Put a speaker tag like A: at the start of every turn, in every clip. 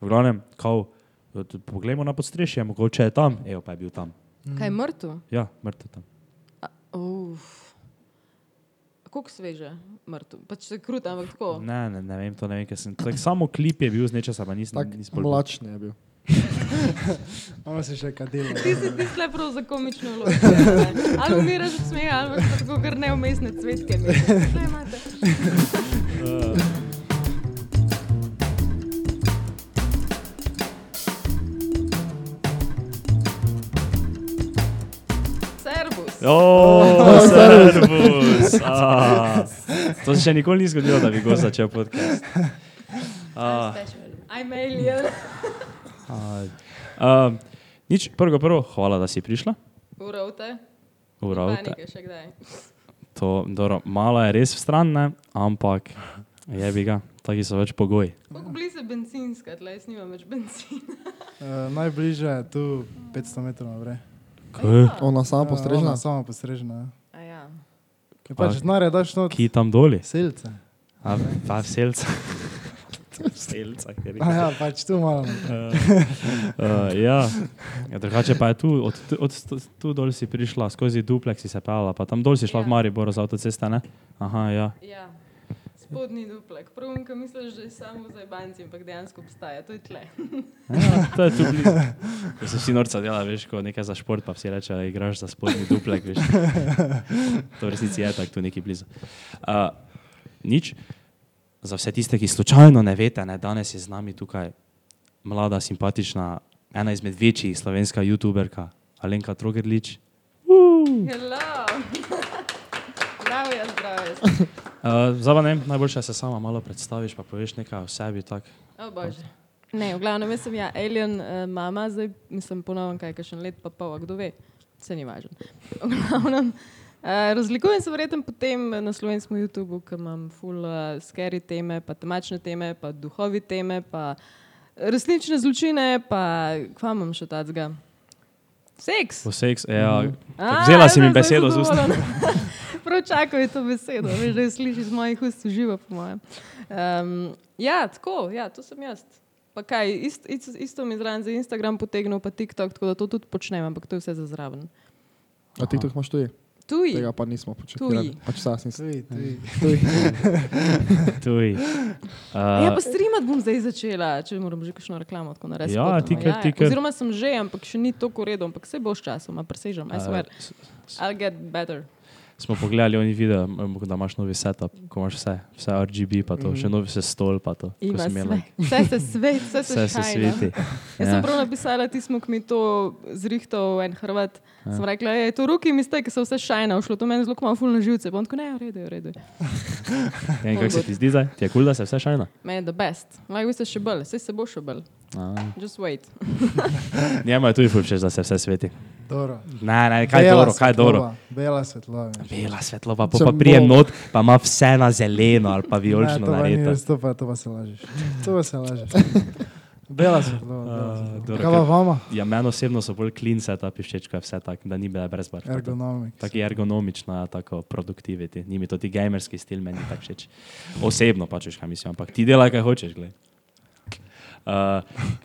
A: V glavnem, kao, poglejmo na podstrešje, mogoče je tam, evo pa je bil tam.
B: Kaj je mrtev?
A: Ja, mrtev tam.
B: Uf. Kako sveže, mrtev? Pač se kruta, ampak tako.
A: Ne, ne, ne vem, to ne vem, ker sem. Tak, samo klip je bil z nečesa, pa nisem,
C: Tako
A: nisem
C: mlačni je bil. Imamo se še kadilo.
B: Ti si ti le prav za komično vlogo. Ali umiraš od smeha, ali pa tako kar neumestne cvetke. Glej, imate. Servus.
A: O, servus! Ah, to se še nikoli ni zgodilo, da bi gost začel podcast. Ah,
B: I'm alien.
A: ah, um, nič, prvo, prvo, hvala, da si prišla.
B: Uravte.
A: Uravte.
B: Panike še kdaj.
A: To, dobro, malo je res stran, ne? ampak je bi ga, taki so več pogoji.
B: Kako blizu je benzinska, tle jaz nimam več benzina.
D: Uh, najbližje je tu 500 metrov naprej.
A: Kaj?
C: Ona sama
D: Ja,
C: postrežna.
D: ona Sama postrežena. ja.
B: A ja.
D: Ker pač znare daš not
A: Ki tam doli?
D: selce.
A: A, pa v selca. Ker je.
D: A ja, pač tu malo.
A: Uh, uh, ja, ja, drugače pa je tu, od, tu- od tu, dol si prišla, skozi duplex si se pelala, pa tam dol si šla
B: Ja.
A: v Maribor z avtoceste, ne? Aha, ja.
B: Ja, spodnji duplek. Prvo, ki misliš, da je samo za banci, ampak dejansko obstaja, to je tle.
A: ja to je tu blizu. Ko se vsi norca dela, veš, ko nekaj za šport, pa vsi reče, da igraš za spodnji duplek, veš. To v resnici je tako tu neki blizu. Uh, nič, za vse tiste, ki slučajno ne veste, ne, danes je z nami tukaj mlada, simpatična, ena izmed večjih slovenska youtuberka, Alenka Trogerlič.
B: Hello! Zdravje, zdravje.
A: Uh, Zdaj pa ne, najboljše je, se sama malo predstaviš, pa poveš nekaj o sebi. Tak.
B: O bože. Ne, v glavnem, jaz sem ja alien uh, mama, zdaj mislim ponovno kaj, še let pa pol, a kdo ve, se ni važno. V glavnem, uh, razlikujem se verjetno potem na slovenskem YouTubu, ker imam full uh, scary teme, pa temačne teme, pa duhovi teme, pa resnične zločine, pa kva imam še tacga? Seks!
A: Po seks, ja,
B: A,
A: vzela si mi
B: zdaj
A: besedo z ust.
B: Prav čakaj to besedo, veš, da jo slišiš iz mojih ust živo, po mojem. Um, ja, tako, ja, to sem jaz. Pa kaj, ist, ist, isto mi zraven za Instagram potegnil, pa TikTok, tako da to tudi počnem, ampak to je vse za zraven.
C: A TikTok imaš tudi?
B: Tuji.
C: Tega pa nismo počeli.
B: Tuji.
C: Pač sas nisem.
D: Tuj, tuj.
C: Tuj.
A: tuj.
B: Ja,
A: Uh,
B: pa streamat bom zdaj začela, če moram že kakšno reklamo tako narediti.
A: Ja, ti kar, ti kar.
B: Oziroma sem že, ampak še ni tako redo, ampak se bo s časom, presežem, I swear.
A: s-
B: I'll get better.
A: Smo pogledali oni video, da imaš novi setup, ko imaš vse, vse RGB, pa to, še novi se stol, pa to. ko
B: Ima sve. Vse se svet, vse se,
A: Vse se sveti.
B: Jaz
A: Ja.
B: sem prav napisala, ti smo, mi to zrihtal en Hrvat. Ja. Sem rekla, je to ruki mi ste, ki so vse šajna, šlo to meni zelo malo fulno živce. Pa on tako, ne, v redu, je, v redu. je."
A: Ja, in kako se ti zdi zdaj? Ti je kul, cool, da se vse šajna?
B: Meni je the best. Lahko ste še bolj, vse se bo še bolj.
A: A.
B: Just wait.
A: Njemu je tudi ful všeč, da se vse sveti.
D: Dobro.
A: Ne, ne, kaj je dobro, kaj je dobro.
D: svetlova, Bela svetlova. veš.
A: Bela svetloba, pa, pa prije not, pa ima vse na zeleno ali pa
D: Ne,
A: vijolično
D: to pa ni
A: narejeno.
D: to pa, to pa se lažeš. To pa se lažeš. Bela bela
A: A,
D: svetlova.
A: dobro,
D: Kaj pa vama?
A: Ja, meni osebno so bolj clean setupi všeč, kot vse tako, da ni bila brezbarvna.
D: Ergonomics.
A: Taki ergonomična, tako produktiviti. Ni mi to ti gamerski stil, meni tako všeč. Osebno pač, kaj mislim, ampak ti delaj, kaj hočeš. glej. Uh,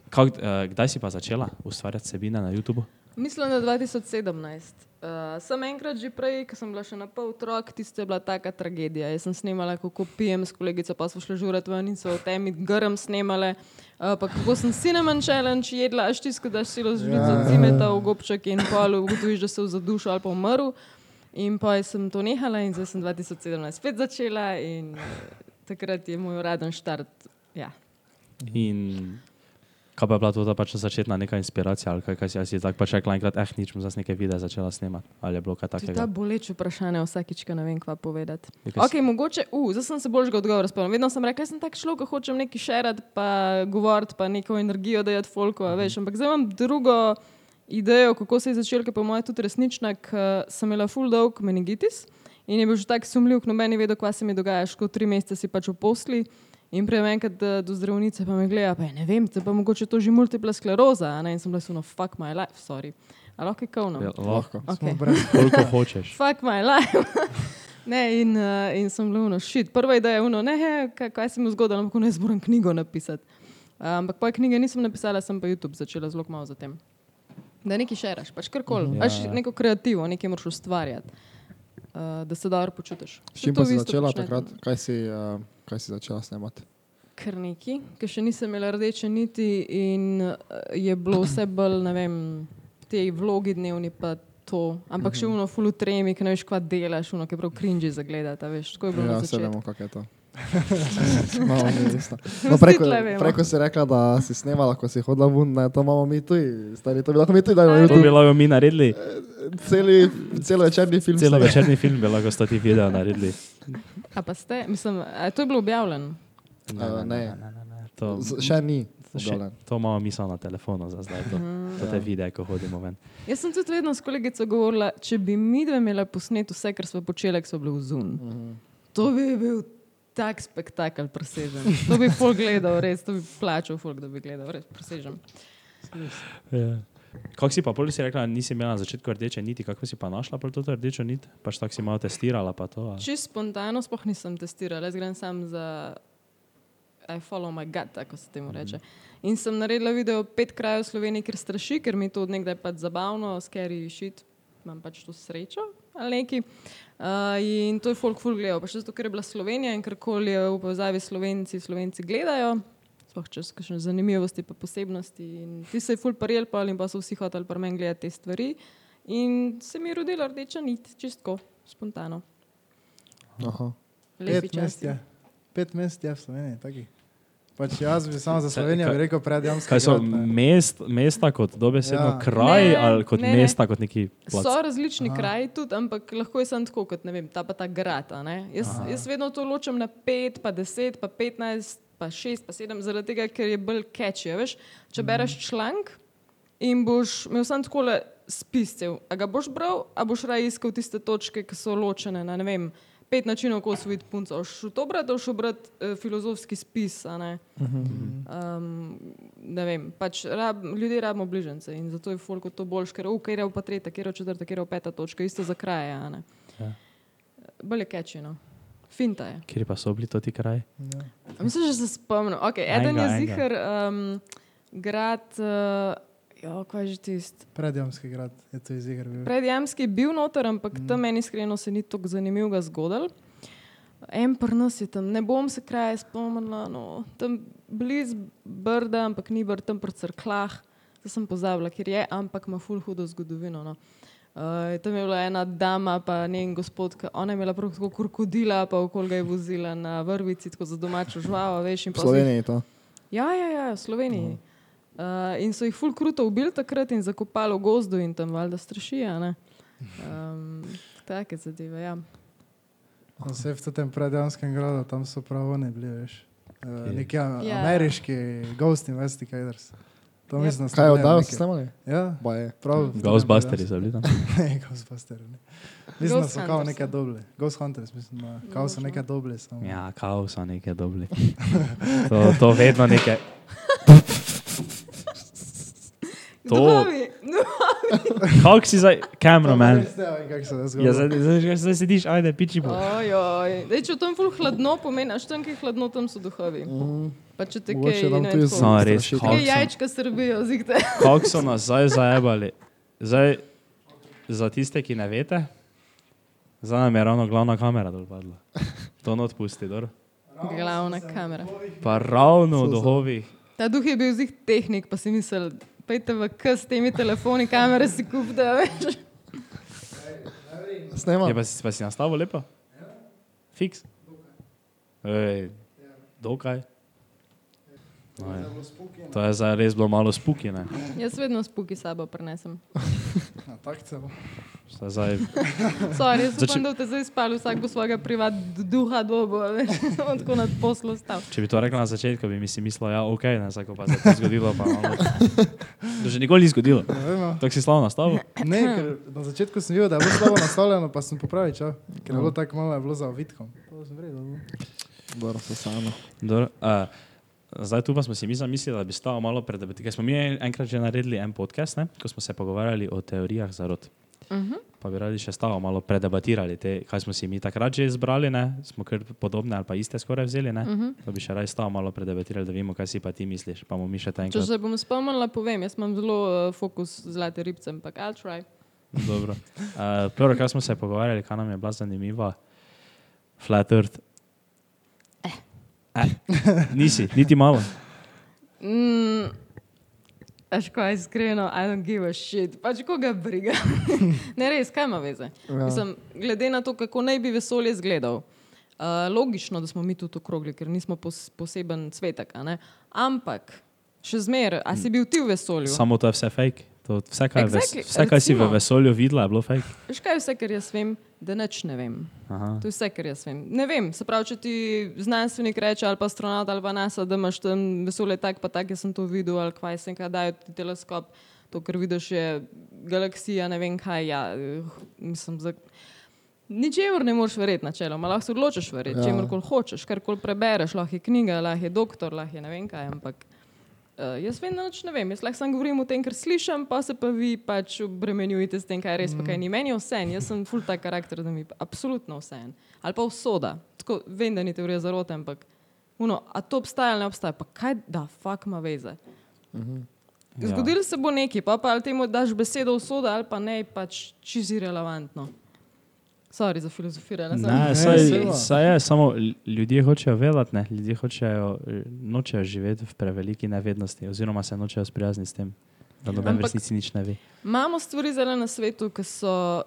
A: kak, uh, kdaj si pa začela ustvarjati sebine na YouTubu?
B: Mislim, da 2017. Uh, sem enkrat že prej, ko sem bila še na pol otrok, tiste je bila taka tragedija. Jaz sem snemala, kako pijem s kolegico, pa smo šli žurat ven in so v temi grm snemale. Uh, pa kako sem cinnamon challenge jedla, až tisto, da si lo žvico
D: Ja.
B: cimeta v gobček in pol ugotoviš, da se v zadušil ali pa umrl. In pa sem to nehala in zdaj sem 2017 spet začela in uh, takrat je moj uraden štart. Ja.
A: In kaj pa je bila to pač začetna neka inspiracija, ali kaj, kaj si, si tako pač rekla enkrat, eh, nič, bom zdaj nekaj videa začela snemati, ali je bilo kaj
B: To je
A: takega?
B: boleče vprašanje, vsakič, ko ne vem, kva povedati.
A: Je kaj si-
B: mogoče, uh, zdaj sem se bolj že odgovor spomnil. Vedno sem rekel, jaz sem tak človek, ki hočem nekaj šerati, pa govoriti, pa neko energijo dajati folko, a veš. Ampak zdaj imam drugo idejo, kako se je začelo, ki pa moja tudi resnična, ker sem imela full dolg meningitis in je bil že tak sumljiv, noben je vedel, kaj se mi dogaja, ško tri mesece si pač v posli. In prej enkrat eh, do zdravnice pa me gleda, pa je, ne vem, te pa mogoče to že multipla skleroza, a ne? in sem bila suno, fuck my life, sorry. A lahko je kovno.
A: Ja, lahko,
B: Okay.
A: Koliko hočeš.
B: Fuck my life. ne, in, uh, in sem bilo, no, šit. Prva ideja je, uno, ne, he, kaj, kaj se mi zgodilo, ampak ne, jaz moram knjigo napisati. Ampak poje knjige nisem napisala, sem pa YouTube začela zelo malo za tem. Da nekaj šeraš, pač karkoli. Ja. Pač
A: Ja.
B: neko kreativo, nekaj moraš ustvarjati, uh, da se dobro počutiš.
E: S čim
B: To
E: pa si začela takrat? Kaj si, uh, kaj si začela snemati?
B: Kar neki, ker še nisem imela rdeče niti in uh, je bilo vse bolj, ne vem, te vlogi dnevni pa to. Ampak še uno full tremi, ki ne veš, kva delaš, uno, ki je prav cringe za gledati, a veš, tako je bilo
E: Ja,
B: začetku.
E: vemo, kako je to. Malo ni isto. No, preko, preko si rekla, da si snemala, ko si hodila ven, ne, to imamo mi tu, stari, to bi lahko mi tu, da imamo
B: A
A: To bi lahko mi naredili.
E: Celi, celo večerni film.
A: Celo večerni film bi lahko sto ti video naredili.
B: A pa ste, mislim, to je bilo objavljeno.
E: Uh, ne,
A: To,
E: Z- še ni.
A: še, to imamo misel na telefonu za zdaj. To, to te videe, ko hodimo ven.
B: Jaz sem tudi vedno s kolegico govorila, če bi mi dve imeli posnet vse, kar smo počeli, ko smo bili v Zun. To bi bil tak spektakel, presežen. To bi folk gledal, res, to bi plačal folk, da bi gledal, res presežen.
A: Ja. Kako si pa pol si rekla, nisi imela na začetku rdeče niti, kako si pa našla pol to rdečo nit? Pač tako si malo testirala pa to. a?
B: Čisto spontano, sploh nisem testirala, jaz grem sam za I follow my gut, tako se temu reče. In sem naredila video pet krajev v Sloveniji, ker straši, ker mi to od nekdaj pač zabavno, scary shit, imam pač to srečo ali neki. Uh, in to je folk full gledal, pa še zato, ker je bila Slovenija in karkoli je v povezavi s Slovenci, Slovenci gledajo. Sploh čez kakšne zanimivosti, pa posebnosti. In ti se je full paril, pa in pa so vsi hoteli pri meni gledati te stvari. In se mi je rodila rdeča nit, čistko, spontano.
E: Aha.
B: Lepi
C: Pet mest
B: časi.
C: je. Pet mest je v Sloveniji, taki. Pač jaz bi samo za Slovenijo
A: kaj-
C: bi rekel predjamski.
A: Kaj so mest, mesta kot dobesedno
C: Ja.
A: kraj
B: Ne,
A: ali kot
B: ne, ne.
A: mesta, kot neki plac?
B: So različni
C: Aha.
B: kraji tudi, ampak lahko je samo tako, kot ne vem, ta pa ta grad. a ne. Jaz, jaz vedno to ločim na 5, pa 10, pa 15, pa 6, pa 7, zaradi tega, ker je bolj catchy. a Veš? Če bereš članek in boš imel samo tako spiscev, a ga boš bral, a boš raje iskal tiste točke, ki so ločene na ne vem. Pet načinov, kako osvojiti punco. Šel to brati, šel brati uh, filozofski spis. Ne? Um, ne vem, pač rab, ljudje rabimo bližnjice in zato je folko to boljš, ker ukaj je pa tretja, kjer je četrta, kjer je peta točka, isto za kraje.
A: Ja.
B: Bolje kečino. Finta je.
A: Kjer pa so bili to ti kraji?
B: A Mislim, že se spomnim. Okay, eden
A: Enega,
B: je zihar um, grad, uh, jo, kaj je že tisti.
C: Predjamski grad je to iz igre bil.
B: Predjamski je bil noter, ampak mm. tam meni iskreno se ni tako zanimivega zgodil. En prnas je tam, ne bom se kraje spomnila, no, tam blizu Brda, ampak ni Brd, tam pri crklah, to sem pozabila, ker je, ampak ima ful hudo zgodovino. No. Uh, tam je bila ena dama, pa njen gospod, ki ona je imela prav tako krokodila, pa okoli ga je vozila na vrvici, tako za domačo žvalo, veš. in
E: V Sloveniji je to.
B: Ja, ja, ja, v Sloveniji. Uh, in so jih ful kruto ubili takrat in zakopali v gozdu in tam valjda strašijo. ne. Um, take zadeve, ja.
C: Vse v tem predjamskem gradu, tam so prav oni bili, veš. Uh, neki
B: Ja.
C: ameriški Ghost Investigators. To
B: Ja.
C: mislim,
E: Kaj
C: bili
E: oddajo
C: neki-
E: so snemali?
C: Ja,
E: Ba je.
C: prav.
A: Ghostbusters so bili tam.
C: Ne, Ghostbusters. Ne. Mislim, da so kao
B: Hunters,
C: neke
B: ne?
C: doble. Ghost Hunters, mislim, da kao so neke doble. Samo.
A: Ja, kao so neke dobri. To, to vedno neke. To-
B: Duhovi, no,
A: Kako si zdaj?
C: Ne da
A: Ja, zdaj, zdaj, zdaj sediš, ajde, piči bo.
B: Ojoj. Dej, če v tem ful hladno pomeni, a še tam, ki je hladno, tam so duhovi. Pa če te kaj, ne
A: No, res,
B: Kaj jajčka srbijo, zigte.
A: kako so nas zdaj zajebali. Zdaj, za tiste, ki ne veste, zdaj nam je ravno glavna kamera dol padla. To not pusti, dobro.
B: Glavna kamera.
A: Pa ravno v duhovih.
B: Ta duh je bil zig tehnik, pa si mislil, pejte v k s temi telefoni, kamere si kupite, veš.
E: Snema.
A: Je pa si, pa si nastavil lepo? Fiks. Ej, dokaj. No, je. to je zdaj res bilo malo spuki, ne?
B: Jaz vedno spuki sabo prenesem.
C: Ja, tak celo.
A: Šta Zdaj,
B: Sorry, jaz upam, da te zdaj spali, vsak bo svojega privat duha dobo, a veš, on tako nad poslo stal.
A: če bi to rekla na začetku, bi mi si mislila, ja, ok, ne, zdaj ko pa se je zgodilo, pa malo. To že nikoli ni zgodilo.
C: No.
A: Tako si slavno nastavil.
C: Ne, ker na začetku sem videl, da je bilo slabo nastavljeno, pa sem popravil, ča. Ker je bilo tako malo, je bilo za ovitkom. To sem vredno. no.
E: Dobro, se samo.
A: Dobro, uh, zdaj tu pa smo si mi zamislili, da bi stalo malo pred, ker smo mi enkrat že naredili en podcast, ne, ko smo se pogovarjali o teorijah zarot.
B: Uh -huh.
A: pa bi radi še stavo malo predebatirali, te, kaj smo si mi takrat že izbrali, ne? smo kar podobne ali pa iste skoraj vzeli, ne?
B: Uh -huh.
A: pa bi še radi stavo malo predebatirali, da vemo, kaj si pa ti misliš, pa mi še
B: Če se bom spomnila, povem, jaz imam zelo uh, fokus z zlate ribce, ampak I'll try.
A: Dobro. Uh, prvo, kar smo se pogovarjali, kaj nam je bila zanimiva, flat earth. Eh. Nisi, niti malo.
B: Mm, Aš kaj iskreno, I don't give a shit. Pač koga briga. ne res, kaj ima veze.
E: Ja.
B: Mislim, glede na to, kako naj bi vesolje izgledal. Uh, logično, da smo mi tudi okrogli, ker nismo pos poseben ne. Ampak, še zmeraj, a si bil ti v vesolju?
A: Samo to je vse fake. To, vse, kaj,
B: Exactly,
A: exactly. vse, kaj si v
B: recimo.
A: vesolju videla, je bilo fake.
B: Veš kaj vse, kar jaz vem, da nič ne vem.
A: Aha.
B: To je vse, kar jaz vem. Ne vem, se pravi, če ti znanstvenik reče, ali pa astronaut, ali pa NASA, da imaš tam vesolje tak, pa tak, jaz sem to videl, ali kaj sem kaj dajo ti teleskop, to, kar vidiš, je galaksija, ne vem kaj. Ja, eh, mislim, za... Ničemer ne moreš verjeti, načeloma, lahko se odločiš verjeti,
E: Ja.
B: čemer koli hočeš, kar koli prebereš, lahko je knjiga, lahko je doktor, lahko je ne vem kaj, ampak. Uh, jaz vem, da nič ne vem. Jaz lahko samo govorim o tem, kar slišim, pa se pa vi pač obremenjujete s tem, kaj je res, pa kaj ni. Meni je vse, jaz sem full tak karakter, da mi je absolutno vse. Ali pa usoda. Tako, vem, da ni teorija zarote, ampak uno, a to obstaja ali ne obstaja, pa kaj da, fuck ima veze.
A: Ja.
B: Zgodilo se bo nekaj, pa, pa ali temu daš besedo usoda ali pa ne, pač čizi relevantno. Sorry za filozofiranje. samo-
A: Ne,
C: Ne,
A: saj, je, samo ljudje hočejo vedeti, ne? ljudje hočejo, nočejo živeti v preveliki nevednosti, oziroma se nočejo sprijazniti s tem, da noben v
B: Ampak-
A: resnici nič ne ve.
B: Imamo stvari zelo na svetu, ki so,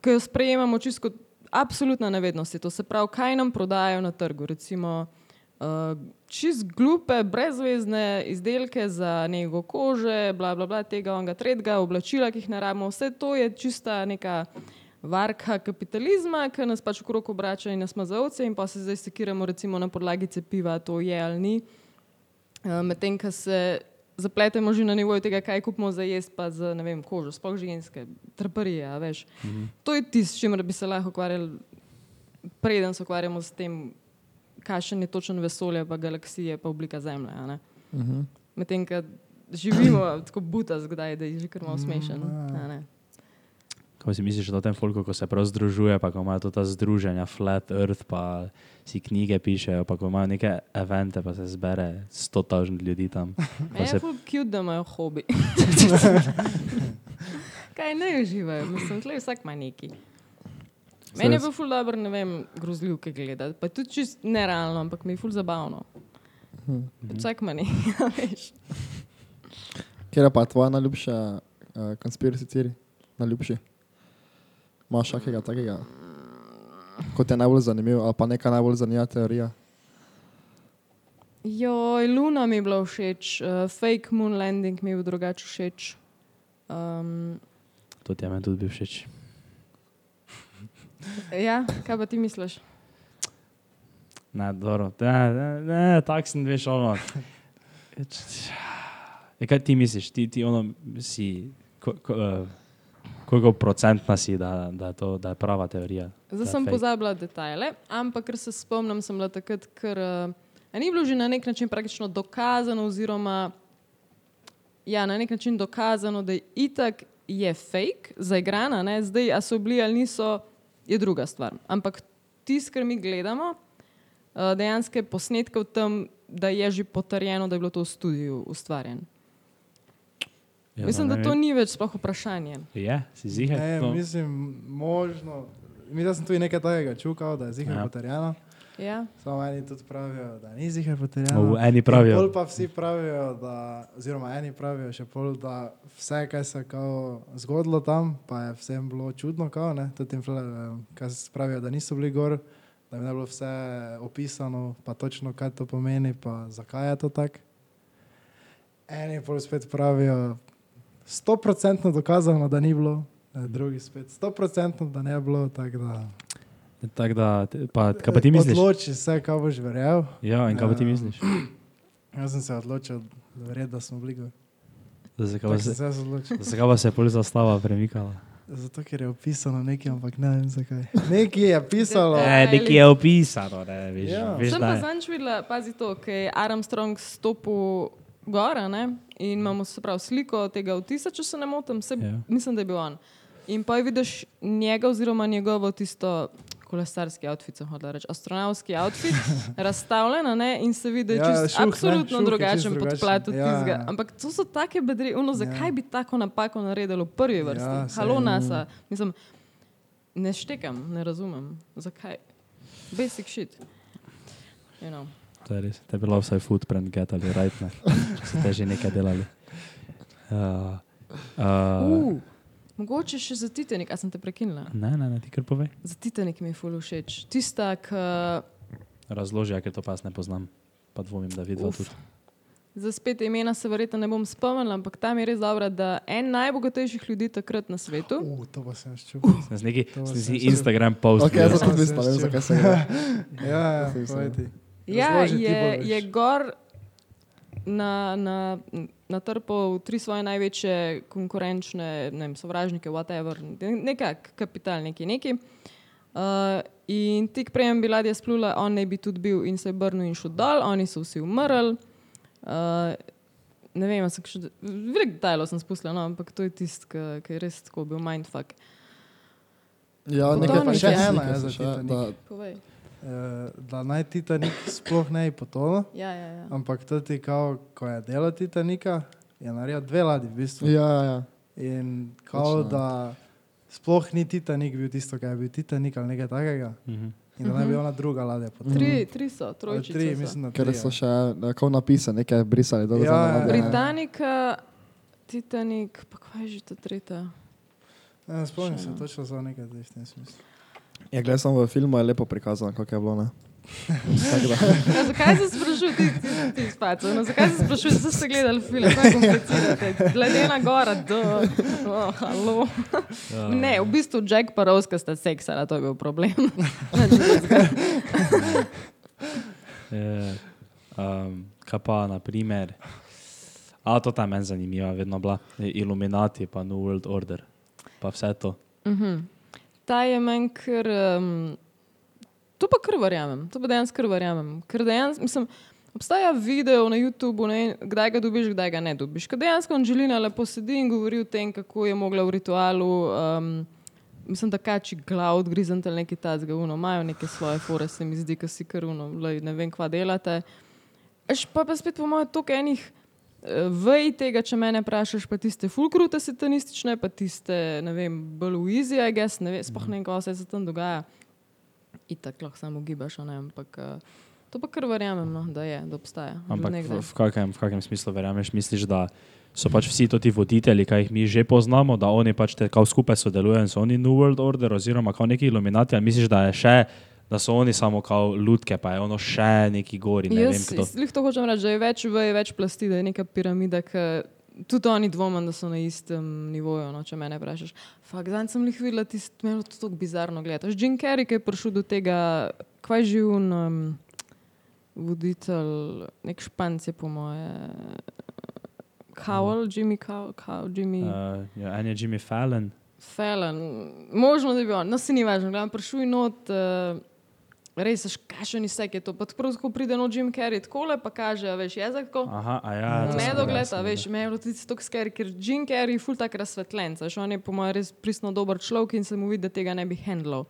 B: ki jo sprejemamo čisto kot absolutna nevednost. To se pravi, kaj nam prodajajo na trgu. Recimo, uh, čist glupe, brezvezne izdelke za nego kože, bla, bla, bla, tega, onga, tretjega, oblačila, ki jih ne rabimo. Vse to je čista neka varka kapitalizma, ki nas pač okrog obrača in nas mazovce, in pa se zdaj sekiramo recimo na podlagi cepiva, to je ali ni. Uh, Medtem, ko se zapletemo že na nivoju tega, kaj kupimo za jesti, pa za ne vem, kožo, sploh ženske, trparije, a veš.
A: Mhm.
B: To je tisto, s čimer bi se lahko ukvarjali, preden se ukvarjamo s tem, kakšen je točen vesolje, pa galaksije, pa oblika Zemlje.
E: Mhm.
B: Medtem, ko živimo tako buta, zgodaj, da je že kar malo smešen. a
A: Ko si misliš o tem folku, ko se prav združuje, pa ko imajo to ta združenja, Flat Earth, pa si knjige pišejo, pa ko imajo neke evente, pa se zbere 100 tažnih ljudi tam.
B: Je
A: se,
B: ful cute, da imajo hobi. Kaj ne uživajo, mislim, tle vsak ima neki. Meni je bil ful dobro, ne vem, grozljivke gledati, pa tudi čist nerealno, ampak mi je ful zabavno. Pač Vsak ima nekaj, veš.
E: Kje je pa tvoja najljubša uh, konspiracija teorija? Najljubši? Imaš kakega takega? Kot je najbolj zanimiv, ali pa neka najbolj zanimiva teorija?
B: Joj, Luna mi je bila všeč, uh, fake moon landing mi je bil drugače všeč. Um,
A: to ti je meni tudi bil všeč.
B: ja, kaj pa ti misliš?
A: Ne, dobro, ne, ne, ne tako sem veš, ono. Ja, kaj ti misliš, ti, ti ono si, ko, ko, uh, koliko procentna si, da, da, je to, da je prava teorija?
B: Zdaj sem
A: fake?
B: pozabila detajle, ampak ker se spomnim, sem bila takrat, ker uh, ni bilo že na nek način praktično dokazano, oziroma ja, na nek način dokazano, da je itak je fake, zaigrana, ne? zdaj a so bili ali niso, je druga stvar. Ampak tisto, kar mi gledamo, uh, dejansko je posnetka v tem, da je že potrjeno, da je bilo to v studiu ustvarjeno.
A: Ja,
B: Mislim,
A: no,
B: da to ni več sploh vprašanje.
A: Je, si zihe?
C: Ne,
A: to?
C: mislim, možno. Mi da sem tudi nekaj takega čukal, da je zihar
A: Ja.
C: ja. potrjeno.
B: Ja?
C: Samo eni tudi pravijo, da ni zihar potrjeno.
A: eni
C: In
A: pravijo.
C: Pol pa vsi pravijo, da, oziroma eni pravijo še pol, da vse, kar se je kao zgodilo tam, pa je vsem bilo čudno, kao, ne, tudi tem, se pravijo, da niso bili gor, da bi ne bilo vse opisano, pa točno kaj to pomeni, pa zakaj je to tako. Eni pol spet pravijo, stoprocentno dokazano, da ni bilo, drugi spet stoprocentno, da ne bilo, tako da.
A: Tako da, te- pa, kaj pa ti misliš?
C: Odloči se, kaj boš verjel.
A: Ja, in kaj pa ti
C: Ja.
A: misliš?
C: Jaz sem se odločil, da verjeti, da smo bili.
A: Zakaj se,
C: se
A: pa se je pol zastava premikala?
C: Zato, ker je opisano nekaj, ampak ne vem zakaj. Nekaj je pisalo.
A: E, nekje je opisano, ne, veš,
C: Ja.
A: veš
B: Sem
A: da
B: pa
A: je.
B: zanč videla, pazi to, ker je Armstrong stopil gora ne? in imamo se pravi sliko tega vtisa, če se ne motim, se,
A: Ja.
B: yeah. mislim, da je bil on. In pa vidiš njega oziroma njegovo tisto kolesarski outfit, sem hodila reči, astronavski outfit, razstavljen a ne, in se vidi,
C: Ja,
B: čist,
C: šuh, ne,
B: absolutno
C: šuh je
B: drugačen podplat od
C: Ja,
B: tistega.
C: ja.
B: Ampak to so take bedre, uno, zakaj
C: Ja.
B: bi tako napako naredilo v prvi vrsti?
C: Ja,
B: Ja. Halo NASA, mislim, ne štekam, ne razumem, zakaj. Basic shit. You know.
A: To je res. Te je bilo vsaj footprint get ali right, ne? če ste že nekaj delali. Uh, uh,
B: Uh, mogoče še za Titanik, a sem te prekinila.
A: ne, ne, ne, ti kar povej.
B: Za Titanik mi je ful všeč. Tista, ki
A: Razloži, ker to pa jaz ne poznam. Pa dvomim, da vidva
B: Uf.
A: tudi.
B: za spet imena se verjetno ne bom spomnila, ampak tam je res dobro, da en najbogatejših ljudi takrat na svetu.
C: Uh, to pa sem čutil.
A: Sem z neki,
C: To
A: sem
C: sem
A: z
C: čutil.
A: Instagram post.
E: Ok, jaz
C: Ja.
E: sem tudi mislim, zakaj se gre.
C: Ja, ja,
E: Saj sem.
C: povej ti.
B: Ja,
C: Razloži ti
B: je, je gor na, na, natrpal tri svoje največje konkurenčne ne vem, sovražnike, whatever, nekak kapital, neki neki. Uh, in tik prej je bila ladja splula, on naj bi tudi bil in se je brnil in šel dol, oni so vsi umrli. Uh, ne vem, sem še veliko detajlov sem spustila, no, ampak to je tisto, ki ki je res tako bil mindfuck.
E: Ja, nekaj
B: pa še
E: še
C: ena je
E: ena,
C: Eh, Da naj Titanik sploh ne bi potonil,
B: Ja, ja, ja.
C: ampak tudi, kao, ko je delo Titanika, je naredil dve ladji v bistvu.
E: Ja, ja.
C: In kao,
E: Točno.
C: da sploh ni Titanik bil tisto, kar je bil Titanik ali nekaj takega.
A: Mhm.
C: In da naj bi ona druga ladja potonila.
B: Tri, tri so,
C: Ali
B: trojčice.
C: Tri,
B: so.
C: mislim, da
E: Ker
C: tri,
E: so
C: ja.
E: še tako napisali, nekaj brisali dol.
C: Ja, ja,
E: ne.
B: Britanika, Titanik, pa kaj je že ta tretja?
C: Ne, spomnim se
B: Še, no.
C: točno za nekaj v tem smislu.
E: Ja, gledal sem v filmu, je lepo prikazano, kako je bilo. Ne?
B: Ja, zakaj se sprašuješ, ti, ti, ti spaco? No, zakaj se sprašuješ, da ste gledali film? Kaj komplicirate? Ledena gora, do. Oh, halo.
A: Ja.
B: Ne, v bistvu Jack pa Rose sta seksala, to je bil problem.
A: Um, kaj pa, na primer, a to tam meni zanimivo, vedno bila, Illuminati, pa New World Order, pa vse to.
B: Mhm. Ta je meni kar. Um, to pa kar verjamem, to pa dejansko kar verjamem. Ker dejansko, mislim, obstaja video na YouTubu, ne, kdaj ga dobiš, kdaj ga ne dobiš. Ker dejansko Anželina lepo sedi in govori o tem, kako je mogla v ritualu. Um, Mislim, da kači glav odgrizen ali nekaj takega, uno, imajo neke svoje fore, se mi zdi, ki si kar uno, lej, ne vem, kva delate. Eš pa, pa spet po mojem toliko enih vej tega, če mene vprašaš, pa tiste fulkrute satanistične, pa tiste, ne vem, bolj v easy, I guess, ne vem, spoh ne vem, kaj vse se tam dogaja. In tako lahko samo gibaš, ne, ampak eh, to pa kar verjamem, no, da je, da obstaja.
A: Ampak v, v, kakem, v kakem smislu verjameš, misliš, da so pač vsi ti voditelji, ki jih mi že poznamo, da oni pač te kao skupaj sodelujejo in so oni New World Order oziroma kao neki iluminati, ali misliš, da je še, da so oni samo kao lutke, pa je ono še neki gori, ne vem
B: Jaz jaz to hočem reči, da je več vej, več plasti, da je neka piramida, ki tudi oni dvomim, da so na istem nivoju, no, če mene vprašaš. Fak, zdaj sem jih videla, tisto me je to tako bizarno gledati. Jim Carrey, ki je prišel do tega, kvaj živ un um, voditelj, nek španc je po moje. Cowell, Jimmy Cowell, Cowell, Jimmy.
A: Uh, ja, en je Jimmy Fallon,
B: Felen, možno da bi on, no se ni važno, gledam, prišel in not, uh, res, kašen izsek je to. Pa tako ko pride no Jim Carrey, tako le pa kaže, a veš, jezik tako.
A: aha, a ja,
B: Ne dogleda,
A: sem
B: veš, me je bilo tudi tako skeri, ker Jim Carrey je ful tak razsvetljen, veš, on je po mojem res pristno dober človek in se mu vidi, da tega ne bi handlal.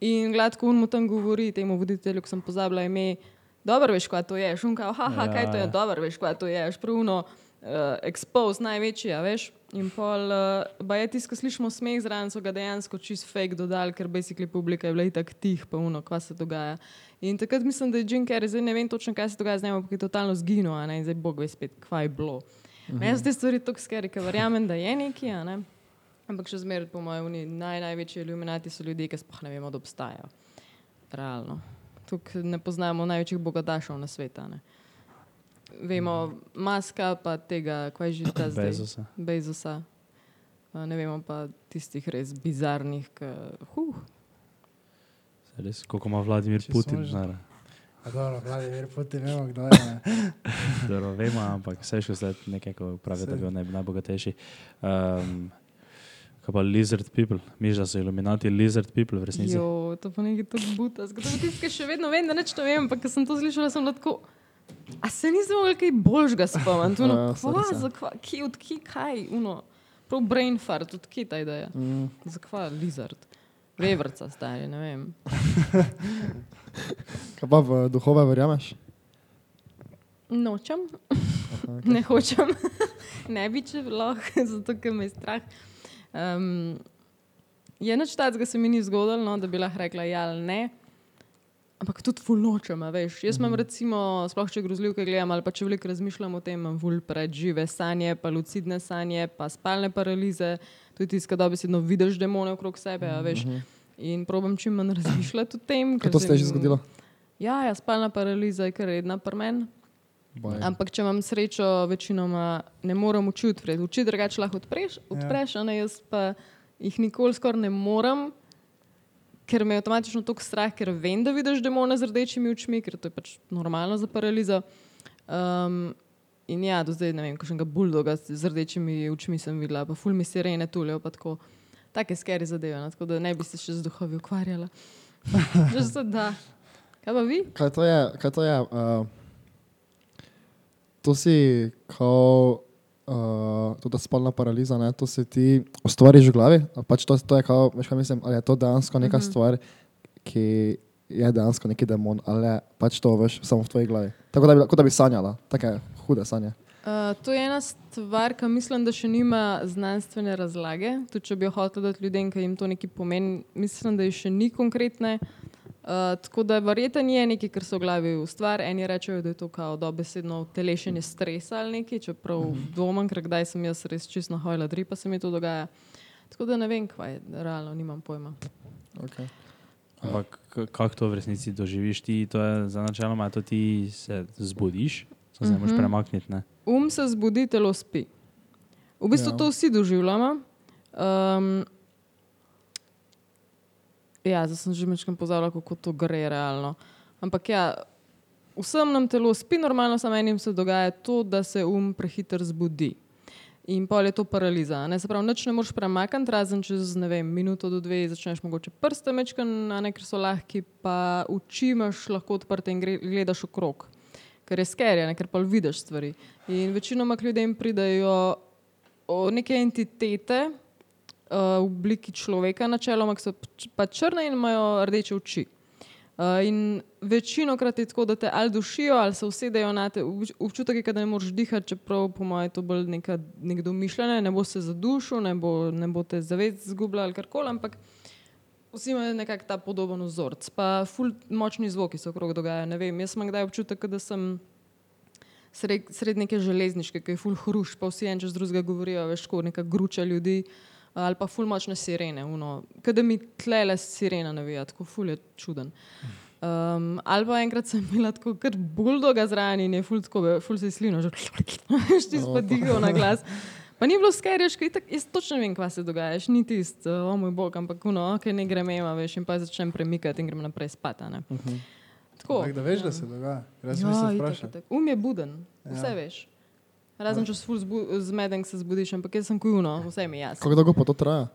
B: In gladko on mu tam govori, temu voditelju, ki sem pozabila ime, dobro veš, kaj to je, šunka, haha,
A: Ja,
B: kaj to je,
A: ja.
B: dobro veš, kaj to je, špruno, uh, expose največji, a veš. In pol, uh, je tisto, ko slišimo smeh zraven, so ga dejansko čist fake dodali, ker basically publika je bila itak tih, pa uno, kva se dogaja. In takrat mislim, da je Jim Carrey, zdaj ne vem točno, kaj se dogaja z njim, ampak je totalno zginil, a ne, in zdaj bog ve spet, kva je bilo. Mhm. Meni so te stvari tako skeri, ker verjamem, da je neki, a ne. Ampak še zmeraj, po mojem, oni naj, največji iluminati so ljudje, ki sploh ne vemo, da obstajajo. Realno. Tukaj ne poznamo največjih bogatašov na svetu. Vemo, maska, pa tega, kaj že ta zdaj.
A: Bezosa.
B: Bezosa. Uh, ne vemo pa tistih res bizarnih, ki. Huh.
A: Res, koliko ima Vladimir
C: Če
A: Putin, znara.
C: Dobro, Vladimir Putin, vemo, kdo je.
A: Dobro, vemo, ampak vse še zdaj nekaj, ko pravijo, da je bil naj, najbogatejši. Um, kaj pa lizard people, miš, da so iluminati lizard people v resnici.
B: Jo, to pa nekaj tako buta. Ki še vedno vem, da neč to vem, ampak ko sem to slišala, sem lahko. A se nisem mogel kaj boljšega spomniti, no, kje, od kje, kaj, uno, prav brain fart, od kje ta ideja.
E: Mm.
B: Zakva lizard, vevrca stari, ne vem.
E: Kaj pa v duhove verjameš?
B: Nočem,
E: Aha,
B: ne hočem, ne bi če lahko, zato ker me je strah. Um, je nič takega se mi ni zgodilo, no, da bi lahko rekla ja ali ne. Ampak tudi ful nočem, a veš. Jaz imam recimo, sploh če grozljivke gledam ali pa če veliko razmišljam o tem, imam ful predžive sanje, pa lucidne sanje, pa spalne paralize, tudi tiskaj dobesedno vidiš demone okrog sebe, a veš. In probam čim manj razmišljati o tem.
E: Kaj to se je že zgodilo?
B: Ja, ja, spalna paraliza je kar redna pri meni.
E: Baj.
B: Ampak če imam srečo, večinoma ne morem oči odpreti. Oči drugače lahko odpreš, odpreš, a ne jaz pa jih nikoli skoraj ne morem, ker me je avtomatično tako strah, ker vem, da vidiš demone z rdečimi očmi, ker to je pač normalno za paralizo. Um, in ja, do zdaj ne vem, kakšnega buldoga z rdečimi očmi sem videla, pa ful mi sirene tulijo, pa tako. Take skeri zadeve, no, tako da ne bi se še z duhovi ukvarjala. Že se da. Kaj pa vi?
E: Kaj to je? Kaj to je? Uh, to si kao, uh, to je spalna paraliza, ne? to si ti ustvariš v glavi. Pač to, to je kao, veš kaj mislim, ali je to dejansko neka
B: Mhm.
E: stvar, ki je dejansko neki demon, ali je pač to veš samo v tvoji glavi. Tako da bi, kot da bi sanjala, take hude sanje.
B: Uh, to je ena stvar, ki mislim, da še nima znanstvene razlage. Tudi če bi jo hotel dati ljudem, ki jim to nekaj pomeni, mislim, da je še ni konkretne. Uh, tako da verjetno je nekaj, kar se v glavi ustvari. Eni rečejo, da je to kao dobesedno telešenje stresa ali nekaj, čeprav dvomim, ker kdaj sem jaz res čisto na hojla dri, pa se mi to dogaja. Tako da ne vem, kaj je, realno nimam pojma.
E: Okay.
A: Ampak kako to v resnici doživiš ti, to je za načeloma, to ti se zbudiš, se ne moreš
B: Mhm.
A: premakniti. Ne?
B: Um se zbudi, telo spi. V bistvu
E: ja.
B: to vsi doživljamo. Um, ja, zdaj sem že večkrat pozabila, kako to gre realno. Ampak ja, vsem nam telo spi, normalno samo enim se dogaja to, da se um prehiter zbudi. In pol je to paraliza. Ne? Se pravi, nič ne moreš premakniti, razen čez ne vem, minuto do dve začneš mogoče prste mečkan, a ne ker so lahki, pa oči imaš lahko odprte in gledaš okrog. Ker je skerja, ker pa vidiš stvari. In večinoma k ljudem pridejo o, neke entitete v obliki človeka, načeloma, ki so pač- pa črne in imajo rdeče oči. Uh, in večino krat je tako, da te ali dušijo, ali se usedejo na te. Obč- Občutek da ne moreš dihati, čeprav po mojem je to bolj neka, nek domišljanje, ne bo se zadušil, ne bo, ne bo te zavest zgubljal ali karkoli, ampak vsi imajo nekako ta podoben vzorc. Pa ful močni zvoki se okrog dogajajo. Ne vem, jaz imam kdaj občutek, da sem sred, sred neke železniške, ki je ful hruš, pa vsi en čez drugega govorijo, veš, kot neka gruča ljudi. Ali pa ful močne sirene, kada mi tlele sirena navija, tako ful je čuden. Um, ali pa enkrat sem imela tako kar buldoga zraven in je ful, tako, ful se je slino, že ti spadigal na glas. Pa ni bilo skerješ, jaz točno vem, kaj se dogaja, ni tisto, o oh, moj bog, ampak no, ok, ne grem ema, veš, in pa začnem premikati in grem naprej spat. a ne. Tako.
C: Tako da veš, da se dogaja. Jaz
B: Ja,
C: sem se
B: itak,
C: vprašal.
B: itak. Um je buden, vse
C: Ja.
B: veš. Razen če si ful zmeden, se zbudiš, ampak jaz sem kujuno, vse mi je jasno.
E: Kako dolgo pa to traja?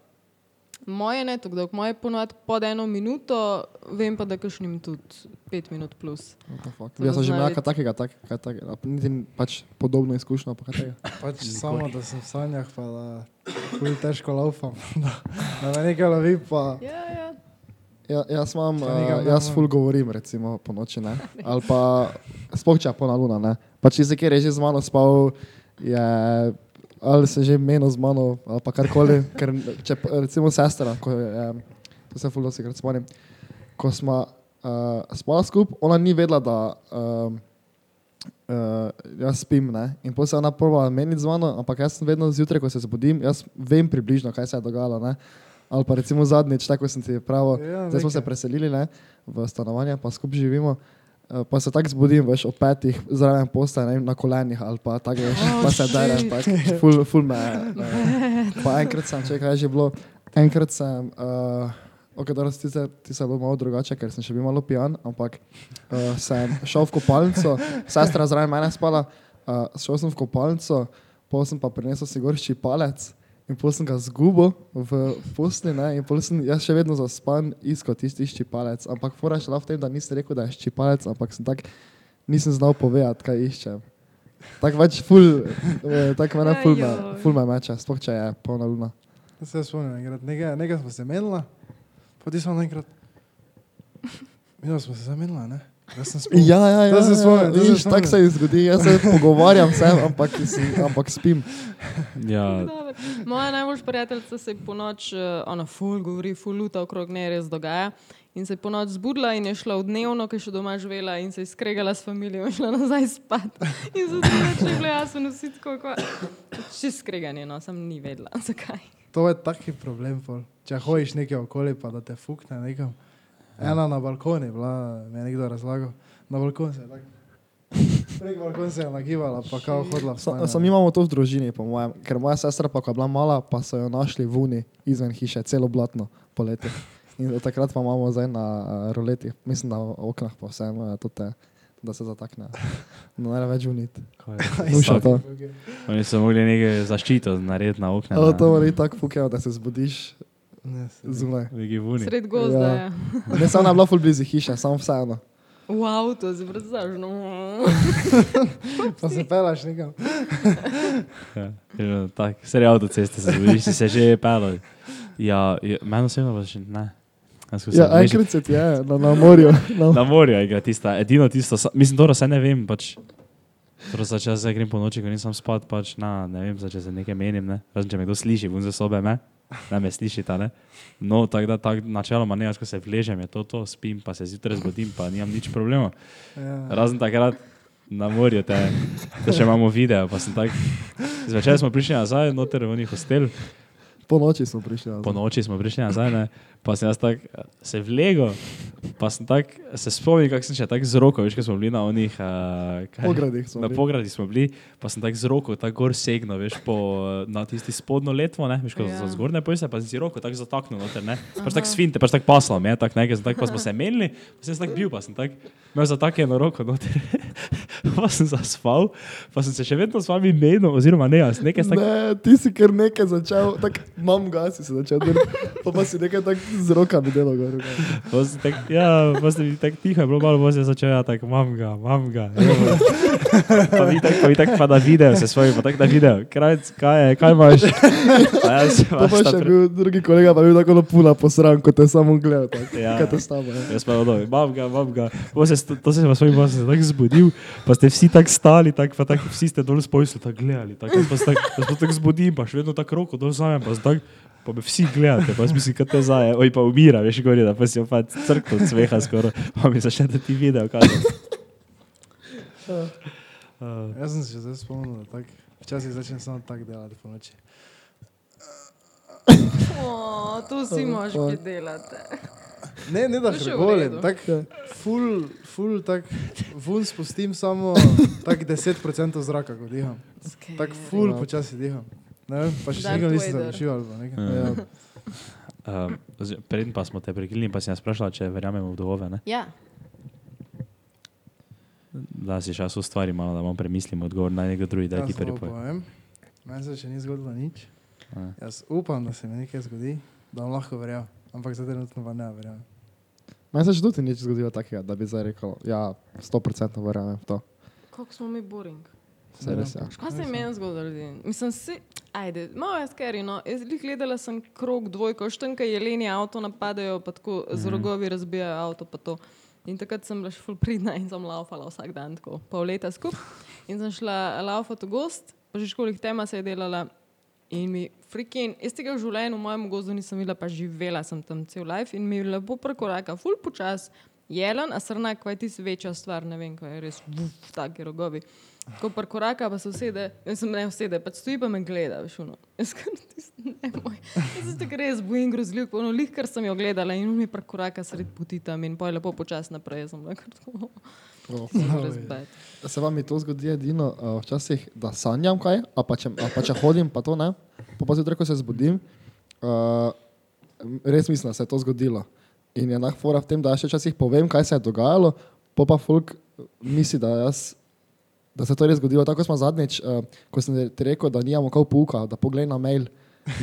B: Moje ne tako dolgo, moje ponovadi pod eno minuto, vem pa, da kašnim tudi pet minut plus.
E: Jaz sem že imel kaj takega, tak, kaj takega, a niti pač podobno izkušnjo. Pa kaj takega.
C: Pač samo, da sem v sanjah, pa da ful težko laufam. da, da me nekaj lovi, pa
B: Ja, ja.
E: Ja, jaz, imam, uh, jaz ful govorim, recimo po noči, ne? ali pa spočja polna luna. Ne? Pa če se kjer je že z mano spal, je, ali se že menil z mano, ali pa karkoli. Ker, če, recimo sestra, ko je, to se ful dosti krat spomnim, ko smo uh, spala skupaj, ona ni vedela, da um, uh, jaz spim. Ne? In potem se ona prva meniti z mano, ampak jaz sem vedno zjutraj, ko se zbudim, jaz vem približno, kaj se je dogajalo. Ne? Ali pa recimo zadnjič, tako sem ti pravil,
C: Ja,
E: zdaj smo se preselili ne, v stanovanje, pa skupaj živimo. eh, Pa se tako zbudim, veš, ob petih zraven posta, ne na kolenih ali pa tako, veš,
B: Oh,
E: pa se derem,
B: shit.
E: tako, ful, ful me. Pa enkrat sem, če kaj je že bilo, enkrat sem, uh, ok, da ti se, ti se bo malo drugače, ker sem še bil malo pijan, ampak uh, sem šel v kopalnico, sestra zraven mene spala, uh, šel sem v kopalnico, pol sem pa prinesel si goršči palec. In pol sem ga zgubil v posli, ne? in pol sem jaz še vedno zaspan iskal tisti ščipalec. Ampak fora je šla v tem, da nisem rekel, da je ščipalec, ampak sem tak, nisem znal povedati, kaj iščem. Tako več ful, eh, tako mene ful me, ful me meče, sploh če je polna luna.
C: Se spomnim, enkrat, nekaj, nekaj smo se menila, potem smo enkrat. Mi smo se zamenila, ne? Jaz.
E: Ja, ja, ja. Ja,
C: se
E: Vidiš, tako se ji zgodi, jaz se pogovarjam se, ampak, si, ampak spim.
A: Ja.
B: Moja najboljša prijateljica se je po noč, uh, ona ful govori, ful luta okrog nje res dogaja. In se je po noč zbudila in je šla v dnevno, ki je še doma živela in se je skregala s familijo in šla nazaj spat. In so se začeli bile jasno vsi tako, kot čist skreganje, no, sem ni vedela, zakaj.
C: To je taki problem, pol. če hojiš nekaj okoli, pa da te fukne nekam. Ena na balkoni, bila, mi je nekdo razlagal, na balkon se je tako. Prek balkon se je nagibala, pa kao hodila.
E: Sa, sam imamo to v družini, po mojem, ker moja sestra pa, ko je bila mala, pa so jo našli v uni izven hiše, celo blatno poleti. In takrat pa imamo zdaj na uh, roleti, mislim, da v oknah pa vsem, uh, te, da se zatakne. No, ne več unit. Nuša to.
A: oni so mogli nekaj zaščito narediti na okna.
E: Ja, to mora biti tako fukejo, da se zbudiš
C: Ne,
E: zunaj.
B: Sred gozda
E: Ja.
B: je.
E: Ne, samo bila ful blizu hiše, samo vseeno.
B: V avtu si predstavljaš, no.
C: Pa se pelaš nekam.
A: Ja, tak, sredi avtoceste se zbudiš, se že pelal. Ja, ja meni osebno pa še ne.
E: Ja, enkrat se ti je, na, na morju. Na,
A: Na morju je tista, edino tisto, mislim, dobro, se ne vem, pač. Torej, če jaz zdaj grem po noči, ko nisem spat, pač, na, ne vem, če se nekaj menim, ne, razen če me kdo sliši, vun za sobe, me, ne me slišita, ne. No, tako da, tak, načeloma ne, jaz, ko se vležem, je to, to, spim, pa se zjutraj zbudim, pa nimam nič problema.
C: Ja.
A: Razen takrat na morju, te, te še imamo video, pa sem tak, zvečer smo prišli nazaj, noter v njih hostel,
E: po noči smo prišli. nazaj.
A: po noči smo prišli nazaj, ne, pa sem jaz tak eh, se vlego, pa sem tak, se spomnim, kako sem še tak z roko, veš, ko smo bili na onih, uh,
E: Pogradih smo
A: Na
E: bili.
A: pogradi smo bili, pa sem tako z roko tako gor segnil, veš, po, na tisti spodnjo letvo, ne, veš, ko
B: Ja.
A: so zgornje pojse, pa sem si roko tako zataknil noter, ne. Pač tako svinte, pač tako paslo, me, tako nekaj, sem tako, pa smo se menili, pa sem se tako bil, pa sem tako imel zataknjeno roko noter. pa sem zaspal, pa sem se še vedno s vami menil, oziroma ne, jaz nekaj sem tako.
E: Ne, ti si kar nekaj začel, tako mam ga si se začel pa, pa si nekaj tako z rokami delal. Gor.
A: Pa tak, ja, pa sem tako tiho, je bilo malo bolj se začel, ja, tako, mam ga, mam ga. Pa vi tako, pa vi tako pa na video, se svoji, pa tako na video, krajc, kaj je, kaj imaš? Pa jaz
E: Pa pa še
A: pre-
E: bil drugi kolega, pa je bil tako napuna posran, kot te samo gledal. tako.
A: Ja.
E: Kaj te stava? Ja.
A: Jaz pa odoj, mam ga, mam ga. Se, to se v svojim se tako zbudil, pa ste vsi tako stali, tak, pa tako vsi ste dol spojili, tako gledali. Tak, pa se tako, pa tako zbudim, pa še vedno tako roko dol zamem, pa, sem tak, pa me vsi gledate, pa mislim, kaj te zaje, oj pa umira, veš, gori, da pa si opet crkto od smeha skoraj, pa mi začne ti video kazati. Uh,
C: Jaz sem se zdaj spomnil, da tak, včasih začnem samo tako delati po noči.
B: O, to si moš delati.
C: Ne, ne da
B: To
C: hrgolim, tako ful, ful, tako vun spustim samo tako 10% zraka, ko diham. Tako ful počasi diham. Ne pa še nikoli nisem završil.
A: Ja.
C: Ja.
A: ozir- Preden pa smo te prekinili, pa si nas vprašala, če verjamemo v duhove, ne?
B: Ja,
A: da si čas ustvari malo, da bomo premislili odgovor na nekdo drugi, da
C: Jaz
A: ti prvi
C: povem, Meni se še ni zgodilo nič.
A: Ja.
C: Jaz upam, da se mi nekaj zgodi, da bom lahko verjel. Ampak za trenutno pa ne verjamem.
E: Meni se še tudi nič zgodilo takega, da bi zdaj rekel, ja, 100% verjamem v to.
B: kako smo mi boring.
E: Vse res, ja.
B: Kaj se je meni zgodilo? Mislim, si, ajde, malo je skeri. No. Jaz lih gledala sem krog dvojko, štenka jeleni avto napadajo, pa tako z rogovi razbijajo avto, pa to. In takrat sem bila še ful pridna in sem laufala vsak dan, tako pol leta skupaj. In sem šla laufati v gost, pa že školih tema se je delala. In mi, frikin, jaz tega v življenju, v mojem gozdu nisem videla, pa živela sem tam cel life in mi je lepo prekoraka, ful počas, jelen, a srna, kaj ti večja stvar, ne vem, kaj je res, vuf, taki rogovi. Ko prekoraka, pa se usede, jaz sem ne usede, pa stoji pa me gleda, veš, ono. Jaz tisto, ne moj. Jaz se res bojim grozljivk, ono lih, kar sem jo gledala in mi prekoraka sred poti tam in pa je lepo počas naprej, jaz sem bila kar tako,
E: Oh.
B: res bed.
E: Se vam je to zgodi edino uh, včasih, da sanjam kaj, a pa če, a pa če hodim, pa to ne. Pa pa zjutraj, ko se zbudim, uh, res mislim, da se je to zgodilo. In je enak fora v tem, da še včasih povem, kaj se je dogajalo, pa pa folk misli, da, jaz, da se to res zgodilo. Tako smo zadnjič, uh, ko sem ti rekel, da nimamo kao pouka, da poglej na mail.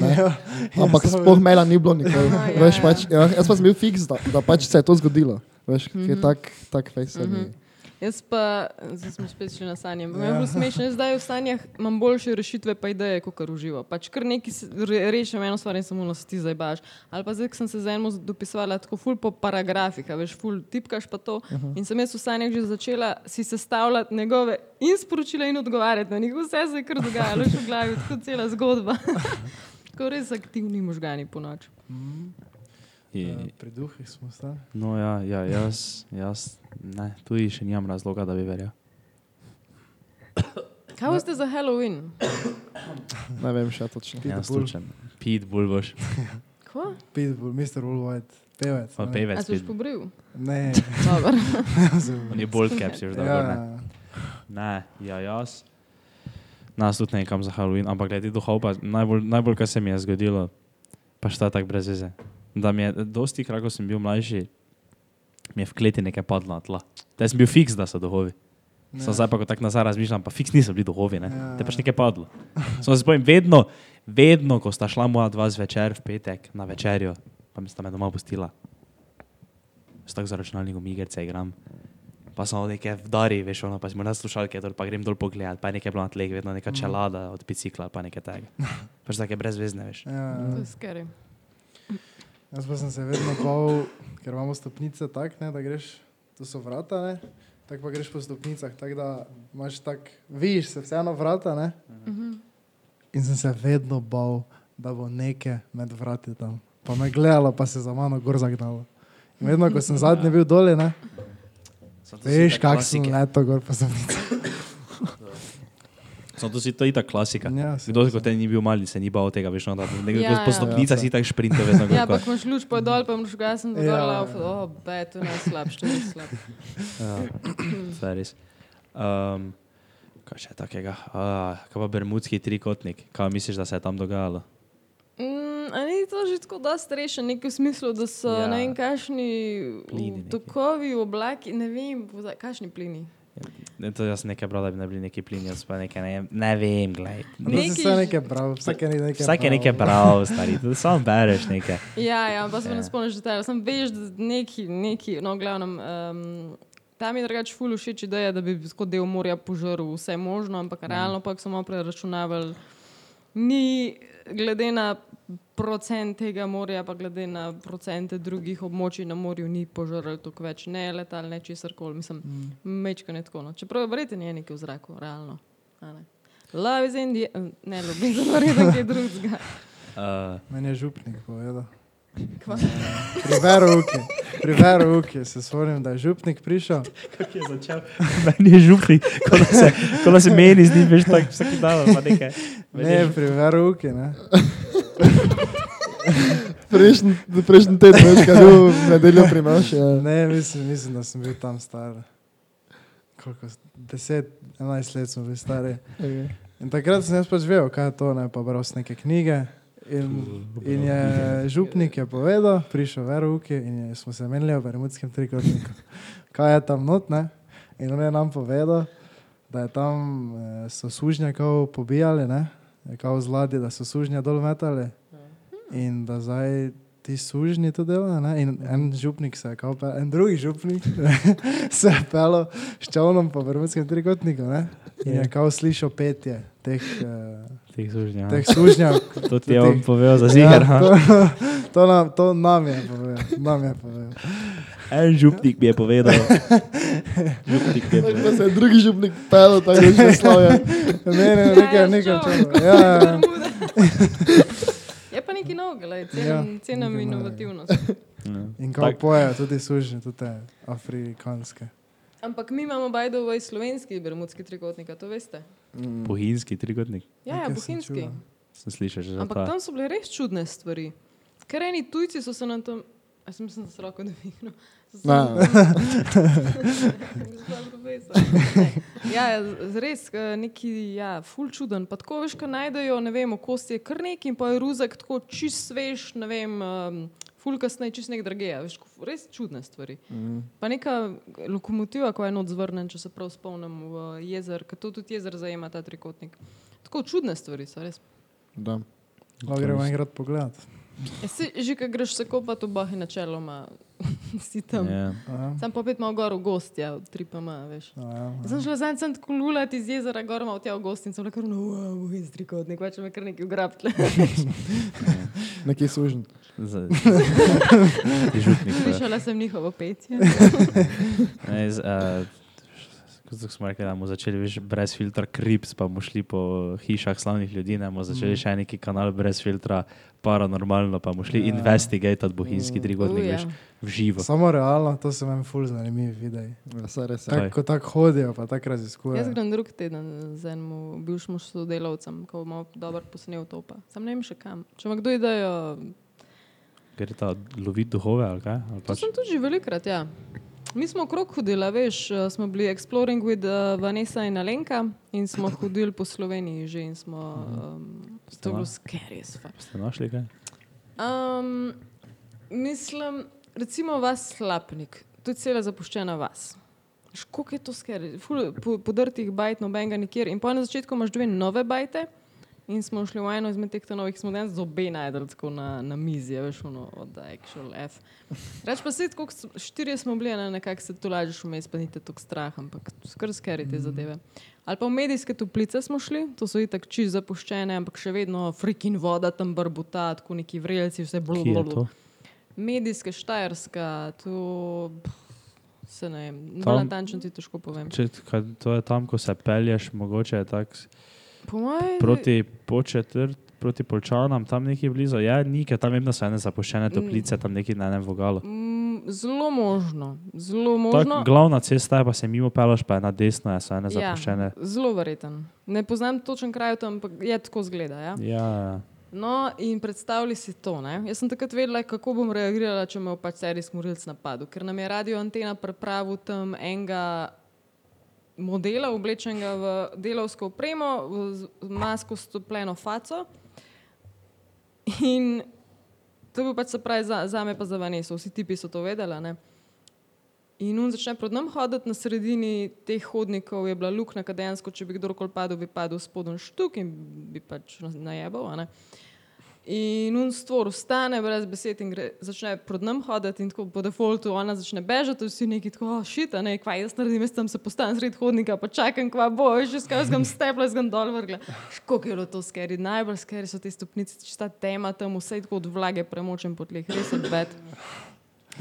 E: Ne? Ampak sploh maila ni bilo nikoli.
B: Aha, ja,
E: Veš,
B: ja.
E: pač, ja, jaz pa sem bil fiks, da, da pač se je to zgodilo. Veš, mm -hmm. je tak, tak face. Mm -hmm.
B: Jaz pa, zdaj smo spet šli na sanje. Ja. Jaz zdaj v sanjah imam boljše rešitve, pa ideje, kot kar uživo. Pač kar re, rešim eno stvar in samo se ti zdaj baš. Ali pa zdaj, sem se z enim dopisovala tako ful po paragrafih, veš, ful tipkaš pa to. Uh -huh. In sem jaz v sanjah že začela si sestavljati njegove in sporočila in odgovarjati na njih. Vse se je kar dogajalo, še v glavi, tako cela zgodba. tako res aktivni možgani po noč.
A: Je,
C: Ja, pri duhih smo stali.
A: no, ja, ja, jaz, jaz ne, tudi še nimam razloga, da bi verjel.
B: Kaj boste za Halloween?
E: Ne vem še točno.
A: Jaz slučam. Pitbull boš,
B: Kva?
C: Pitbull, Mr. Woolwhite, pevec.
A: pa
C: ne.
B: A
A: pevec.
B: si
A: Pitbull.
B: pobril?
C: Ne,
B: Dobar.
A: On je bold cap, si že dobro. Ne,
C: ja,
A: ne, ja, jaz. Nas tudi nekam za Halloween, ampak glede duhov, pa najbolj, najbolj kar se mi je zgodilo, pa šta tako brez veze. Da mi je, dosti krat, ko sem bil mlajši, mi je v kleti nekaj padlo na tla. Da sem bil fiks, da so duhovi.
C: ne.
A: Sem zdaj pa, ko tako nazaj razmišljam, pa fiks niso bili duhovi, ne.
C: Ja.
A: Te pač nekaj padlo. Sem se spomnil, vedno, vedno, ko sta šla moja dva zvečer v petek na večerjo, pa mi sta me doma pustila. S tako za računalnikom igrice igram. Pa samo neke vdari, veš, ono, pa smo na slušalke, dol, pa grem dol pogledat, pa je nekaj bilo na tleh, vedno neka čelada od bicikla, pa nekaj tega. Pač take brezvezne, veš.
C: Ja,
B: To je skeri.
C: Jaz pa sem se vedno bal, ker imamo stopnice tako, ne, da greš, to so vrata, ne, tako pa greš po stopnicah, tako da imaš tak, vidiš se vseeno vrata, ne. In sem se vedno bal, da bo nekaj med vrati tam. Pa me gledalo, pa se za mano gor zagnalo. In vedno, ko sem zadnji bil dole, ne, veš, kak sem leto gor po stopnicah.
A: Samo to si to itak klasika.
C: Ja,
A: Kdo,
C: to
A: ko te ni bil mali, se ni bal tega, veš, no, da nekdo
B: Ja,
A: ja, po
B: ja.
A: stopnicah si tako šprinte vedno
B: Ja, ko imaš luč pa dol, pa imaš gasen dol,
C: Ja.
B: ja. oh, be, to je najslabše, to je slab.
A: Ja, to je res. Um, kaj še takega? Uh, kaj pa bermudski trikotnik? Kaj misliš, da se je tam dogajalo?
B: Mm, ni to že tako dosti rešeno, nekaj v smislu, da so
A: Ja.
B: ja. ne vem, kakšni tokovi, oblaki, ne vem, kakšni plini.
A: Ne, to jaz nekaj bral, da bi ne bili neki plini, jaz pa nekaj ne, ne vem, glej.
C: Neki...
B: Neki-
C: Vse nekaj prav, vsake je nekaj
A: Vsak je nekaj bral, stari, samo bereš nekaj.
B: Ja, ja, pa se
A: Ja.
B: ne spomniš detajlov, sem veš, da neki, neki, no, glavnem. Um, Tam je drugače ful všeč ideja, da bi kot del morja požrl vse možno, ampak realno pa, ko smo malo preračunavali, ni glede na procent tega morja, pa glede na procente drugih območij na morju, ni požrl toliko več, ne letal, ne česar koli, mislim, mm. mečka ne tako. No. Čeprav verjete, ni nekaj v zraku, realno. a ne. Love is in the, ne, ljubezen, verjetno kaj drugega.
A: Uh,
C: Meni je župnik povedal. Pri verouki, pri verouki se spomnim, da je župnik prišel.
A: Kako je začel? Meni je župnik, ko da se, ko da se meni zdi, veš, tako vsak dan, nekaj. Je
C: Ne, pri verouki, ne.
E: Prejšnji prejšnji teden, veš, kaj je bil v nedeljo pri nas. Ja.
C: Ne, mislim, mislim, da sem bil tam star. Koliko? 10, 11 let smo bili stari.
E: Okay.
C: In takrat sem jaz pač vedel, kaj je to, ne pa bral sem neke knjige. In, in je župnik je povedal, prišel verouki in je, smo se menili o bermudskem trikotniku. Kaj je tam not, ne? In on je nam povedal, da je tam eh, so sužnje kao pobijali, ne? Kao zladi, da so sužnje dol metali. In da zdaj ti sužnji to delajo, ne? In en župnik se je kao pel, en drugi župnik se je pel s čovnom po bermudskem trikotniku, ne? In je kao slišal petje teh, eh,
A: Teh sužnjev.
C: teh sužnjev.
A: To ti je on povedal za
C: Ja,
A: zigar.
C: to, to, nam, to nam je povedal. Nam je povedal.
A: En župnik mi je povedal. župnik je povedal.
E: da se je drugi župnik pel, tako da je že slavje.
C: Ne, ne, nekaj, nekaj čovno. Ja, ja, ja.
B: Je pa nekaj novega,
C: Ja,
B: cenim
C: nekaj novega.
B: inovativnost.
C: In kako pojejo tudi sužnje, tudi te afrikanske.
B: Ampak mi imamo bajdo v slovenski bermudski trikotnik, to veste?
A: Bohinjski trikotnik.
B: Ja, ja
C: sem
B: bohinjski.
A: Sem slišal že za
B: Ampak
A: to.
B: tam so bile res čudne stvari. Ker eni tujci so se nam tam. Jaz mislim, da se lahko dvignil. Ja, res neki, ja, ful čuden. Pa tako veš, kaj najdejo, ne vem, kosti je kar neki in pa je ruzek tako čist svež, ne vem, um, ful kasneje čist nek drage. Veš, res čudne stvari. Pa neka lokomotiva, ko je eno odzvrnen, če se prav spomnim, v jezer, ker to tudi jezer zajema ta trikotnik. Tako čudne stvari so res.
E: Da.
C: Lahko gremo enkrat pogledat.
B: Ja, si, že ko greš se kopati v bahi, načeloma si tam. Yeah.
A: Ja.
C: Aha.
B: Sam pa opet malo gor v gost, ja, v tripama, veš.
C: No, ja.
B: Jaz sem šla zadnjič sem tako lulati iz jezera, gor malo tja v gost in sem kar no, wow, iz trikotnik, več me kar neki ugrabtle.
E: Neki sužen.
A: Pa.
B: Slišala sem njihovo petje.
A: Uh, Kot smo rekli, da bomo začeli veš, brez filtra krips, pa bomo šli po hišah slavnih ljudi, ne bomo začeli še neki kanal brez filtra, paranormalno, pa bomo šli
C: Ja.
A: investigatat bohinjski trigodnik,
B: Uja.
A: veš, v živo.
C: Samo realno, to so meni ful zanimivi videi.
E: Ja, je.
A: Kaj?
C: Tako tak hodijo, pa tako raziskujejo.
B: Jaz grem drug teden z enim bivšim sodelavcem, ko bomo dobro posnel to. Pa. Sam ne vem še kam. Če ima kdo idejo,
A: Ker je ta loviti duhove ali kaj? Ali
B: to
A: pač,
B: sem tudi že velikrat, ja. Mi smo okrog hodili, veš, eh, smo bili exploring with uh, Vanessa in Alenka in smo hodili po Sloveniji že in smo, um, to je bilo scary
A: ste našli kaj?
B: Um, mislim, recimo vas Slapnik, to je cela zapuščena vas. Koliko je to skeri? Ful, po, podrtih bajt, nobenega nikjer. In po na začetku imaš dve nove bajte. In smo šli v eno izmed teh novih, smo danes z obe najdel tako na, na mizi, a veš, ono, od actual F. Reč pa se, s- štirje smo bili, ne, nekako se tu lažeš vmes, pa niti tako strah, ampak skrb skeri te zadeve. Ali pa v medijske toplice smo šli, to so itak čist zapuščene, ampak še vedno frikin voda, tam barbuta, tako neki vrelci, vse
A: je to?
B: blublo. Medijske, štajerska, to pff, se ne vem, natančno ti težko povem.
A: Če, kaj, to je tam, ko se pelješ, mogoče je tako
B: Po moje,
A: proti početrt, proti polčanam, tam neki blizu. Je nekaj, tam vem, da so ene zapuščene toplice, tam neki na enem vogalu.
B: Mm, zelo možno, zelo
A: Tak,
B: možno.
A: glavna cesta je, pa se mimo pelaš, pa je na desno, je so ene zapuščene.
B: Ja, zelo verjeten. Ne poznam točen kraj tam, ampak je tako zgleda. Ja?
A: Ja, ja.
B: No, in predstavljaj si to. Ne? Jaz sem takrat vedela, kako bom reagirala, če me bo pač serijski morilc napadel. Ker nam je radio antena pripravil tam enega modela, oblečenega v delovsko opremo, z- masko s topljeno faco. In to je bil pač se pravi za, za me, pa za Vaneso. Vsi tipi so to vedeli. ne. In on začne pred nami hoditi na sredini teh hodnikov, je bila luknja, kad dejansko, če bi kdorkoli padel, bi padel spodon štuk in bi pač najebal. ne. In un stvor vstane brez besed in gre, začne pred nami hoditi in tako po defaultu ona začne bežati, vsi neki tako, oh, shit, a ne, kva jaz naredim, jaz tam se postavim sred hodnika, pa čakam, kva bo, že skaj zgam stepla, zgam dol vrgla. Škok je bilo to skeri, najbolj skeri so te stopnice, čista tema tam, vse tako od vlage premočen po tleh, res odbet.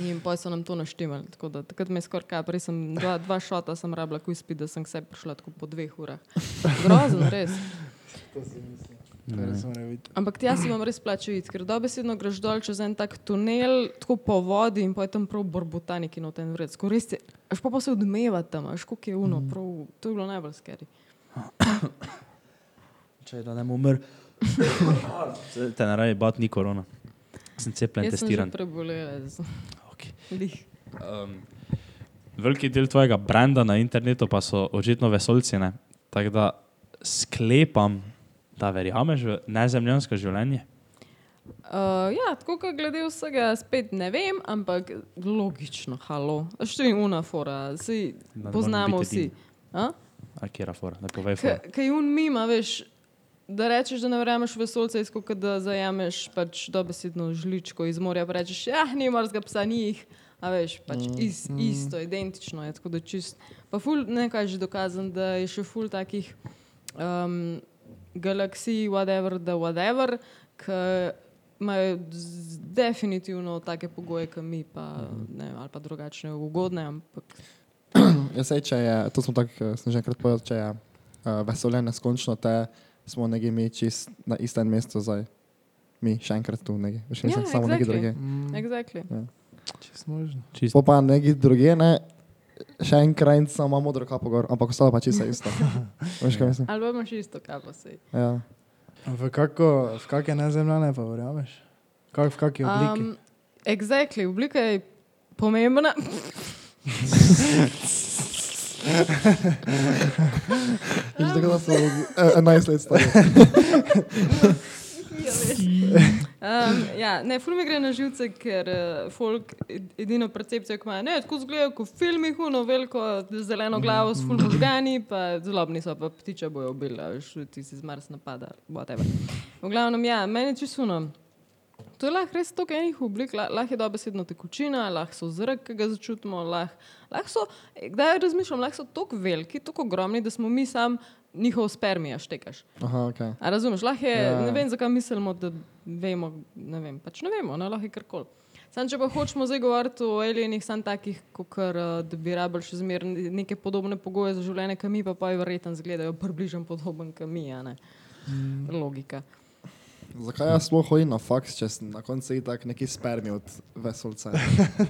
B: In poj so nam to naštemali, tako da takrat me skoraj kap, res sem dva, dva šota sem rabila, ko izpit, da sem sebi prišla tako po dveh urah. Grozno, res.
C: To mora biti.
B: Ampak tja si vam res plače iti, ker dobesedno greš dol čez en tak tunel, tako po vodi in tam prav borbotaniki no ten vred. Res je, až pa, pa se odmeva tam, až koliko je uno, prav, to je bilo najbolj skeri.
A: Če da ne bom umrl. Te ne raje bat ni korona. Sem cepljen,
B: Jaz sem
A: testiran.
B: prebolela, z-
A: Okay.
B: lih.
A: Um, veliki del tvojega brenda na internetu pa so očitno vesoljci. ne. Tako da sklepam, da verjameš v nezemljansko življenje.
B: Uh, ja, tako kot glede vsega, spet ne vem, ampak logično, halo. Što je unafora, vsi
A: Da ne
B: poznamo vsi. A?
A: A kje je fora? Ne povej fora.
B: Kaj je un mima, veš, da rečeš, da ne verjameš v vesolce, izko da zajameš pač dobesedno žličko iz morja, pa rečeš, ja, ni morskega psa, ni jih. A veš, pač is, isto, identično je, tako da čist. Pa ful nekaj je že dokazan, da je še ful takih um, galaksij, whatever, da whatever, ki imajo definitivno take pogoje, kot mi, pa, ne, vem, ali pa drugačne ugodne, ampak
E: Ja, sej, če je, to smo tako, eh, sem že enkrat povedal, če je uh, vesolje neskončno, te smo nekje mi čist na istem mestu zdaj. Mi še enkrat tu nekje, veš,
B: Ja,
E: nisem samo nekje
B: exactly.
E: druge.
C: Mm,
B: exactly.
C: čisto možno.
A: Čist,
E: Po pa nekje druge, ne, še en kraj, samo imamo modro kapo gor, ampak ostalo pa čisto isto. Veš, kaj mislim?
B: Ali pa imaš isto kapo sej.
E: Ja.
C: V, kako, v kakšne nezemljane pa verjameš? Kak, v kakšni obliki? Um,
B: exactly, oblika je pomembna.
E: Viš, tako da so eh, 11 let stari.
B: Um, ja, ne, ful mi gre na živce, ker uh, folk ed- edino percepcijo, ki ima, ne, tako zgledajo kot v filmih, uno veliko zeleno glavo s ful možgani, pa zlobni so, pa ptiče bojo ubili, a veš, ti si z Mars napada, whatever. V glavnem, ja, meni je čisto uno. To je lahko res toliko enih oblik, lah- lahko je dobesedno tekočina, lahko so zrak, ki ga začutimo, lahko, lahko so, eh, kdaj razmišljam, lahko so tako veliki, tako ogromni, da smo mi sam njihov spermija štekaš.
E: Aha, ok.
B: A razumeš, lahko je,
E: Ja.
B: ja. ne vem, zakaj mislimo, da vemo, ne vem, pač ne vemo, ne, lahko je karkoli. Sam, če pa hočemo zdaj govoriti o alienih, sam takih, kot da bi rabili še zmeraj neke podobne pogoje za življenje, kot mi, pa pa je verjetno zgledajo približno podoben kot mi, a ne. Mm. Logika.
E: Zakaj jaz sploh hodim na faks, če sem na koncu itak neki spermi od vesolca?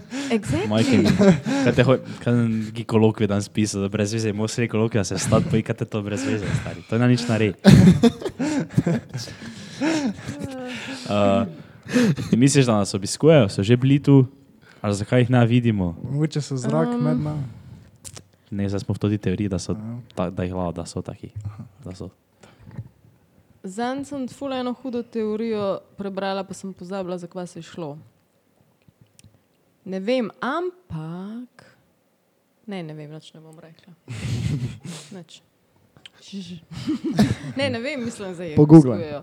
A: Majke, kaj te hoče, kaj neki kolokvi dan spisal, da brez veze, moj sredi kolokvi, da se stat, pa ikate to brez veze, stari. To je na nič nared. Uh, misliš, da nas obiskujejo, so že bili tu, ali zakaj jih ne vidimo?
C: Mogoče so zrak
B: Um.
C: med nami.
A: Ne, zdaj smo v toti teoriji, da, so, ta, da jih lava, da so taki. Da so.
B: Zanj sem ful eno hudo teorijo prebrala, pa sem pozabila, za kva se je šlo. Ne vem, ampak. Ne, ne vem, nič ne bom rekla. Nič. Ž- Ne, ne vem, mislim, da je.
E: Pogooglaj.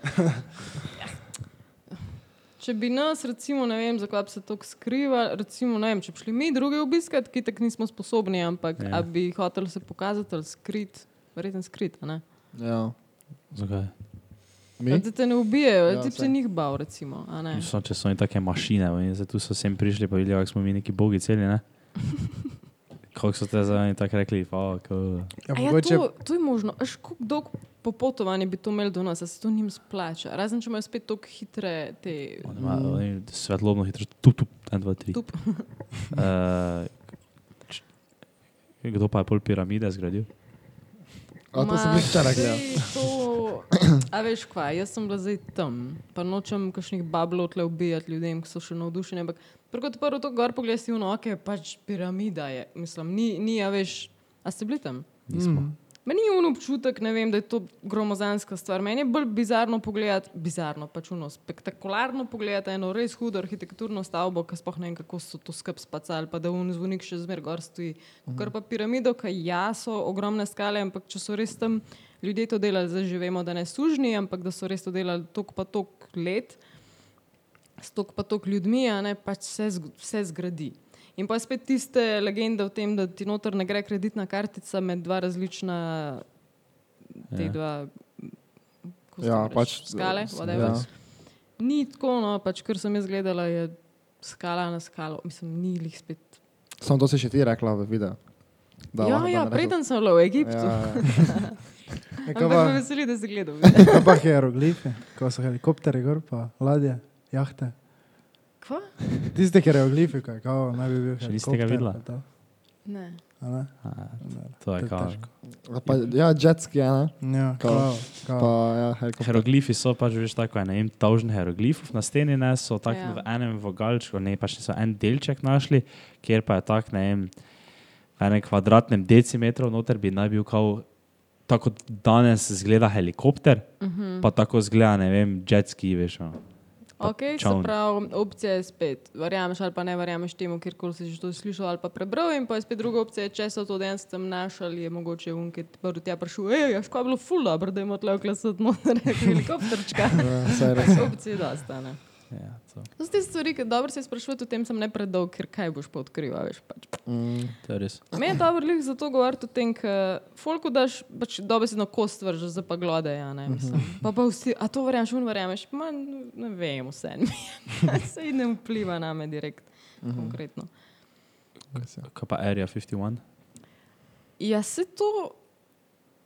B: Ja. Če bi nas, recimo, ne vem, zakaj se to skriva, recimo, ne vem, če bi šli mi druge obiskati, ki tako nismo sposobni, ampak
A: Ja.
B: ja. bi hoteli se pokazati ali skrit, verjetno skrit, a ne?
E: Ja.
A: Zakaj?
E: Mi?
B: Da te ne ubijajo,
E: Ja,
B: ja, ti se njih bal, recimo. a ne.
A: So, če so oni take mašine, in tu so sem prišli, pa vidijo, kako smo mi neki bogi celi, ne? Kako so te za njih tako rekli, fuck. Uh.
C: Ja,
B: A Ja,
C: mogoče
B: to, to je možno. Kako dolgo popotovanje bi to imeli do nas, da se to njim splača. Razen če imajo spet tako hitre te.
A: Oni imajo oni svetlobno hitro, tu, tu, en, dva, tri.
B: Tup.
A: Uh, č- kdo pa je pol piramide zgradil?
E: A to sem
B: Ma,
E: jih včeraj gledal.
B: A veš kva, jaz sem bila zdaj tam, pa nočem kakšnih bablov tle ubijati ljudem, ki so še navdušeni. Ampak prvo kot prvo to gor pogledaj si uno, ok, pač piramida je. Mislim, ni, ni a veš, a ste bili tam?
A: Nismo. Mm.
B: Meni je un občutek, vem, da je to gromozanska stvar. Meni je bolj bizarno pogledati, bizarno, pač uno, spektakularno pogledati eno res hudo arhitekturno stavbo, ki sploh ne vem, kako so to skrb spacali, pa da un zvonik še zmer gor stoji. Kar pa piramido, ki ja so ogromne skale, ampak če so res tam ljudje to delali, zdaj že vemo, da ne sužni, ampak da so res to delali tok pa tok let, s tok pa tok ljudmi, a ne pač vse, vse zgradi. In pa spet tiste legende o tem, da ti noter ne gre kreditna kartica med dva različna, te
A: Ja.
B: dva, kako
E: Ja,
B: to reče,
E: pač,
B: skale, whatever.
E: ja.
B: Ni tako, no, pač kar sem jaz gledala, je skala na skalo, mislim, ni jih spet.
E: Samo to si še ti rekla v videu. Da,
B: ja, ja, preden sem bila v Egiptu.
E: Ja,
B: Ja. Ampak me veseli, da si gledal.
C: kaj pa hieroglifi, ko so helikopterji gor, pa ladje, jahte.
B: Kva?
C: Tiste hieroglifi, kaj kao, naj bi bil
A: Še niste ga videla?
B: Ne.
C: A ne?
A: A, to je kao.
C: težko.
E: Pa, ja, jetski je, ne?
C: Ja,
E: Kao.
C: kao.
E: Pa, ja, helikopter.
A: Hieroglifi so pač veš tako, ne vem, tavžen hieroglifov na steni, ne, so tako
B: Ja.
A: v enem vogalčku, ne, pač so en delček našli, kjer pa je tak, ne vem, v enem kvadratnem decimetru noter bi naj bil kao, tako kot danes zgleda helikopter, uh -huh. pa tako zgleda, ne vem, jetski, veš. No. Pa
B: Ok, se pravi, opcija je spet, verjameš ali pa ne verjameš temu, kjerkoli si že to slišal ali pa prebral, in pa je spet druga opcija, če so to dejansko tam našli, je mogoče unke prvo tja prišel, hej, škoda je bilo ful dobro, da imamo tle oklasati noter helikopterčka.
E: Ja.
B: Opcije je dosta, ne.
A: Ja, to,
B: so te stvari, ki dobro se sprašuješ, o tem sem ne predolg, ker kaj boš pa odkril, a veš pač.
E: Mm,
A: to je res.
B: Meni je dobro lih zato govoriti o tem, ker folku daš, pač dobesedno kost vržeš za pa glode, ja, ne, mislim. Pa pa vsi, a to verjameš, un verjameš, ma ne vem, vse. Sej ne vpliva na me direkt, konkretno.
E: res je.
A: Kaj pa Area 51?
B: Ja, se to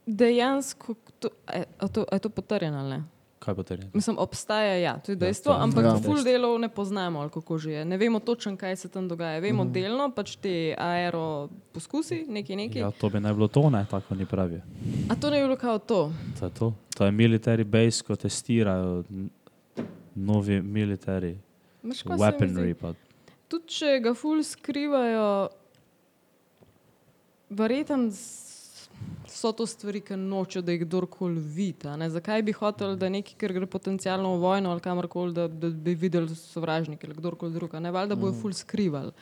B: dejansko, to, a, a to, je to potrjeno ali ne?
A: Kaj bo terjen?
B: Mislim, obstaja, ja, to je
A: Ja,
B: dejstvo,
A: to je
B: ampak
E: ja.
B: ja, ful delov ne poznamo, ali kako že je. Ne vemo točno, kaj se tam dogaja. Vemo mm. delno, pač te aero poskusi, nekaj, nekaj.
A: Ja, to bi naj bilo to, ne, tako oni pravijo.
B: A to ne bi bilo kao to?
A: To je to. To je military base, ko testirajo novi military
B: zdi?
A: weaponry. Pa.
B: Tudi če ga ful skrivajo, verjetno so to stvari, ki nočejo, da jih kdorkoli vidi. a ne. Zakaj bi hotel, da nekaj, ker gre potencialno v vojno ali kamorkoli, da, da bi videli sovražnike ali kdorkoli drug. a Ne valjda bojo ful skrivali.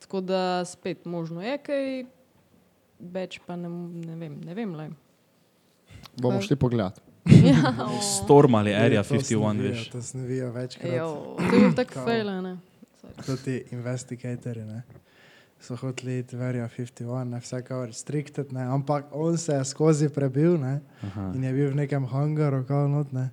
B: Tako da spet možno je kaj, več pa ne, ne vem, ne vem. Le.
E: Bomo šli pogledat.
B: Ja,
A: Stormali Area
C: To
A: 51,
C: snovijo,
A: veš.
C: To snovijo večkrat.
B: Jo, to je bil tak
C: Kao.
B: fail, a ne.
C: To ti investigatori, ne. So hoteli iti v Area 51, ne, vse kao restricted, ne, ampak on se je skozi prebil, ne,
A: Aha.
C: in je bil v nekem hangaru, kao not, ne.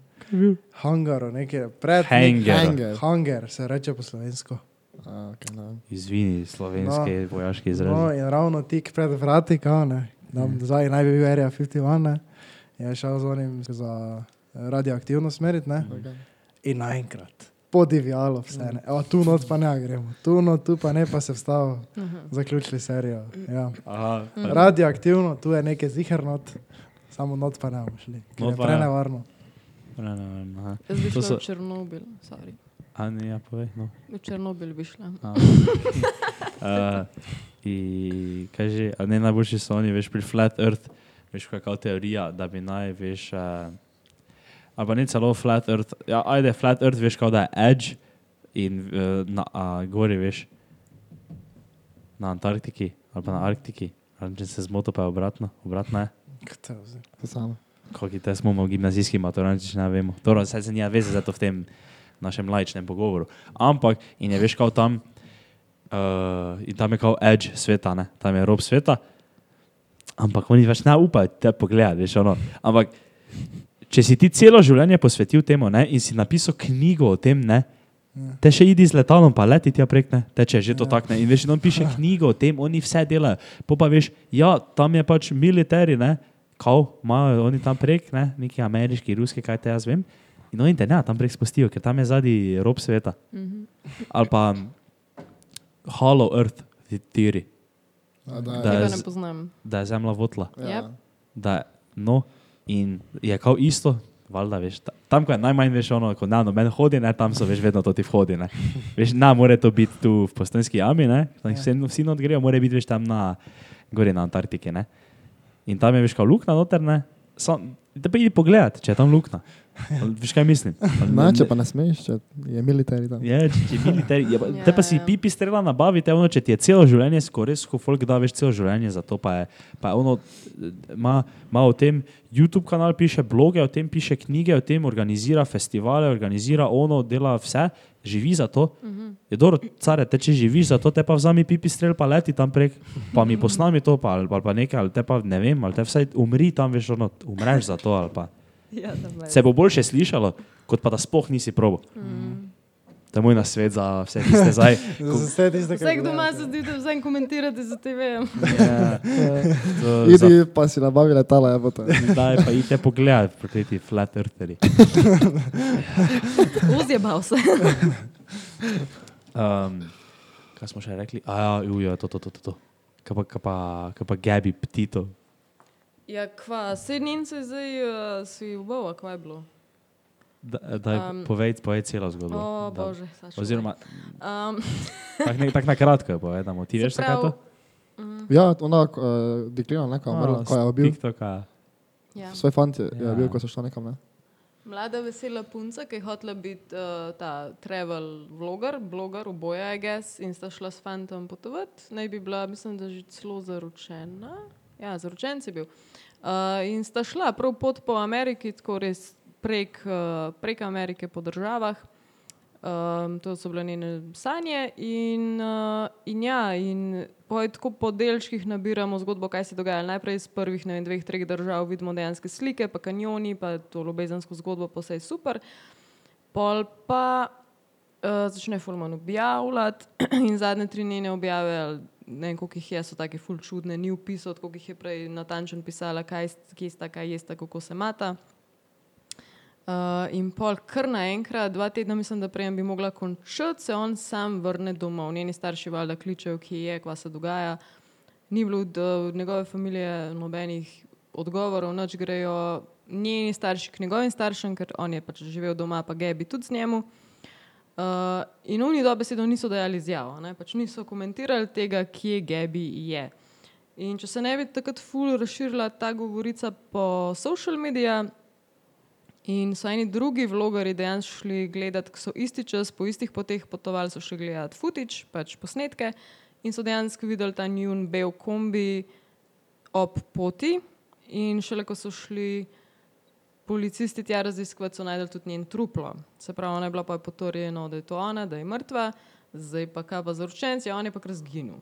C: Hangaru, nekaj pred...
A: Hanger.
E: Hanger.
C: Hanger se reče po slovensko.
E: A, okay, no.
A: Izvini, slovenski vojaški
C: No,
A: izraz.
C: in ravno tik pred vrati, kao ne, tam
A: Mhm.
C: zdaj naj bi bil Area 51, ne, je šel z onim za radioaktivno smerit, ne,
E: Okay.
C: in naenkrat. Podivjalo vse, ne. Evo, tu not pa ne gremo, tu not, tu pa ne, pa se vstavo, zaključili serijo. Ja.
A: Aha,
C: Radioaktivno, tu je nekaj zihrnot, samo not pa ne bomo šli. prenevarno.
A: ne, ne, ne, aha.
B: Jaz bi
A: To
B: šla
A: so-
B: v Černobil, sorry.
A: A ne, ja, povej, no.
B: V Černobil bi šla.
A: Uh, I kaže, a ne najboljši so oni, veš, pri Flat Earth, veš, kakšna teorija, da bi naj, veš, uh, ali pa ne celo Flat Earth, ja, ajde, Flat Earth, veš, kao da je Edge in uh, na uh, gori, veš, na Antarktiki ali pa na Arktiki, ali če se zmoto, pa je obratno, obratno je. Kako te smo v gimnazijski maturanti, ne vemo. Torej, saj se nima veze za to v tem našem lajčnem pogovoru. Ampak, in je veš, kao tam, uh, in tam je kao edge sveta, ne? tam je rob sveta. Ampak oni več ne upajo te pogledati, veš, ono. Ampak, če si ti celo življenje posvetil temu ne? in si napisal knjigo o tem, ne? Te še idi z letalom, pa leti tja prek, ne, teče že to
C: Ja.
A: tako. ne. In veš, on piše knjigo o tem, oni vse delajo. Po pa veš, ja, tam je pač militari, ne, kao, imajo oni tam prek, ne, neki ameriški, ruski, kaj te jaz vem. In oni te ne, tam prek spustijo, ker tam je zadnji rob sveta.
B: Mhm.
A: Ali pa um, Hollow Earth, ti tiri,
E: A, da,
A: Da je
B: ne
A: z-
B: poznam.
A: da je zemlja votla.
E: ja.
A: Da, no, in je kao isto, valjda, veš, ta, tam, ko je najmanj, veš, ono, ko na noben hodi, ne, tam so, veš, vedno to ti vhodi, ne. Veš, na, more to biti tu v postanski jami, ne, tam vse, vsi not grejo, more biti, veš, tam na, gori na Antarktiki, ne. In tam je, veš, kao lukna noter, ne, sam, da pa idi pogledat, če je tam lukna. Veš, kaj mislim?
E: Na, če pa ne smeš, če je militari tam.
A: Je, če, če militari, je, pa-
B: Ja,
A: te pa si
B: ja.
A: pipi strela nabavite, ono, če ti je celo življenje skoraj, ko folk da veš celo življenje za to, pa je, pa ono, ima, ima o tem YouTube kanal, piše bloge, o tem piše knjige, o tem organizira festivale, organizira ono, dela vse, živi za to.
B: Mhm.
A: Je dobro, care, te če živiš za to, te pa vzami pipi strel, pa leti tam prek, pa mi posnami to, pa, ali, ali pa nekaj, ali te pa ne vem, ali te vsaj umri tam, veš, ono, umreš za to, ali pa.
B: Ja.
A: Se bo boljše slišalo, kot pa da sploh nisi probo.
B: Mm.
A: To je moj nasvet za vse, ki ste zdaj.
C: Za vse tiste, ki
B: Vsak doma se zdi, da vsem komentirate za TV.
A: Ja, to za-
E: Idi pa si nabavi letala, je to.
A: Zdaj pa idite pogledat, proti ti flat eartheri.
B: Ozjebal se.
A: Um, kaj smo še rekli? A ja, ujo, to, to, to, to. to. Kaj pa, kaj pa, kaj pa Gabi Ptito.
B: Ja, kva, se zdaj uh, si ubava, kva je bilo.
A: Da, daj, um, povej, povej celo zgodbo.
B: O,
A: Da.
B: bože, Saša.
A: Oziroma,
B: Um,
A: tako tak na kratko jo povedamo. Ti veš,
B: se
A: kaj je to?
B: pravi,
E: Ja, ona uh, deklina, neka, umrla, ko je bil.
A: TikToka.
B: Ja.
E: Svoj fant je, je
A: Ja.
E: bil, ko so šla nekam, ne?
B: Mlada vesela punca, ki je hotela biti uh, ta travel vloger, bloger, oboje, I guess, in sta šla s fantom potovati. Naj bi bila, mislim, da že celo zaročena. Ja, zaročen si bil. Uh, in sta šla prav pot po Ameriki, tako res prek, uh, prek Amerike po državah. Um, to so bile njene sanje, in, uh, in ja, in poj tako po delčkih nabiramo zgodbo, kaj se dogaja. Najprej iz prvih ne vem, dveh, treh držav vidimo dejanske slike, pa kanjoni, pa to ljubezensko zgodbo, pa vse je super. Pol pa uh, začne Fulman objavljati in zadnje tri njene objave, ne vem, koliko jih je, so take ful čudne, ni upisal, koliko jih je prej natančno pisala, kaj, kje sta, kaj jesta, kako se mata. Uh, in pol kar naenkrat, dva tedna, mislim, da prej bi mogla končati, se on sam vrne domov. Njeni starši valjda kličejo, kje je, kva se dogaja. Ni bilo od, od njegove družine nobenih odgovorov, noč grejo njeni starši k njegovim staršem, ker on je pač živel doma, pa gebi tudi z njemu. Uh, in oni dobesedno niso dajali izjavo, pač niso komentirali tega, kje gebi je. In če se ne bi takrat ful razširila ta govorica po social medijih, In so eni drugi vlogari dejansko šli gledati, ko so isti čas, po istih poteh potovali, so šli gledati footage, pač posnetke in so dejansko videli ta njun bel kombi ob poti. In šele ko so šli policisti tja raziskovati, so najdel tudi njen truplo. Se pravi, ona je bila pa potrjena, da je to ona, da je mrtva, zdaj pa kaj pa za učence, on je pa kar zginil.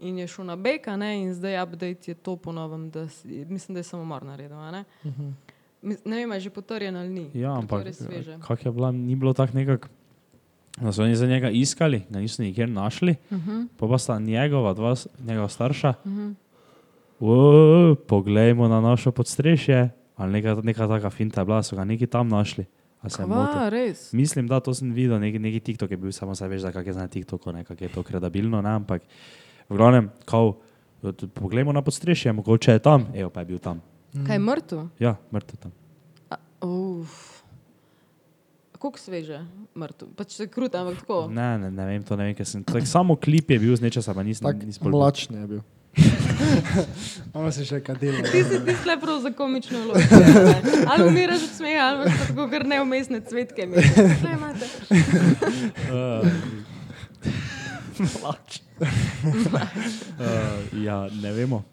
B: In je šel na beka, ne, in zdaj update je to ponovem, da si, mislim, da je samomor naredil. a Ne, uh -huh. ne vem, je že potrjen ali ni.
A: Ja, ampak
B: res sveže.
A: kak je bila, ni bilo tako nekako, da so oni za njega iskali, ga niso nikjer našli,
B: Uh -huh,
A: pa pa sta njegova, dva, njegova starša,
B: uh -huh.
A: "Wo, poglejmo na našo podstrešje, ali neka, neka taka finta je bila, so ga neki tam našli. A?
B: Kva.
A: Mislim, da to sem videl, neki, neki TikTok je bil, samo se veš, da kak je na TikToku, ne, kak je to kredibilno, ne, ampak v glavnem, kao, poglejmo na podstrešje, mogoče je tam, evo pa je bil tam.
B: Kaj je mrtev?
A: Ja, mrtev tam.
B: Uf. Kako sveže, mrtev? Pač se kruta, ampak tako.
A: Ne, ne, ne vem, to ne vem, ker sem, tak, samo klip je bil z nečesa, pa nisem, nisem bolj-
E: mlačni je bil.
C: Ono si še kadilo.
B: Ti si ti le prav za komično vlogo. Ali umiraš od smeha, ali imaš pa tako kar neumestne cvetke. Kaj imate?
A: Mlač. uh, ja, ne vemo.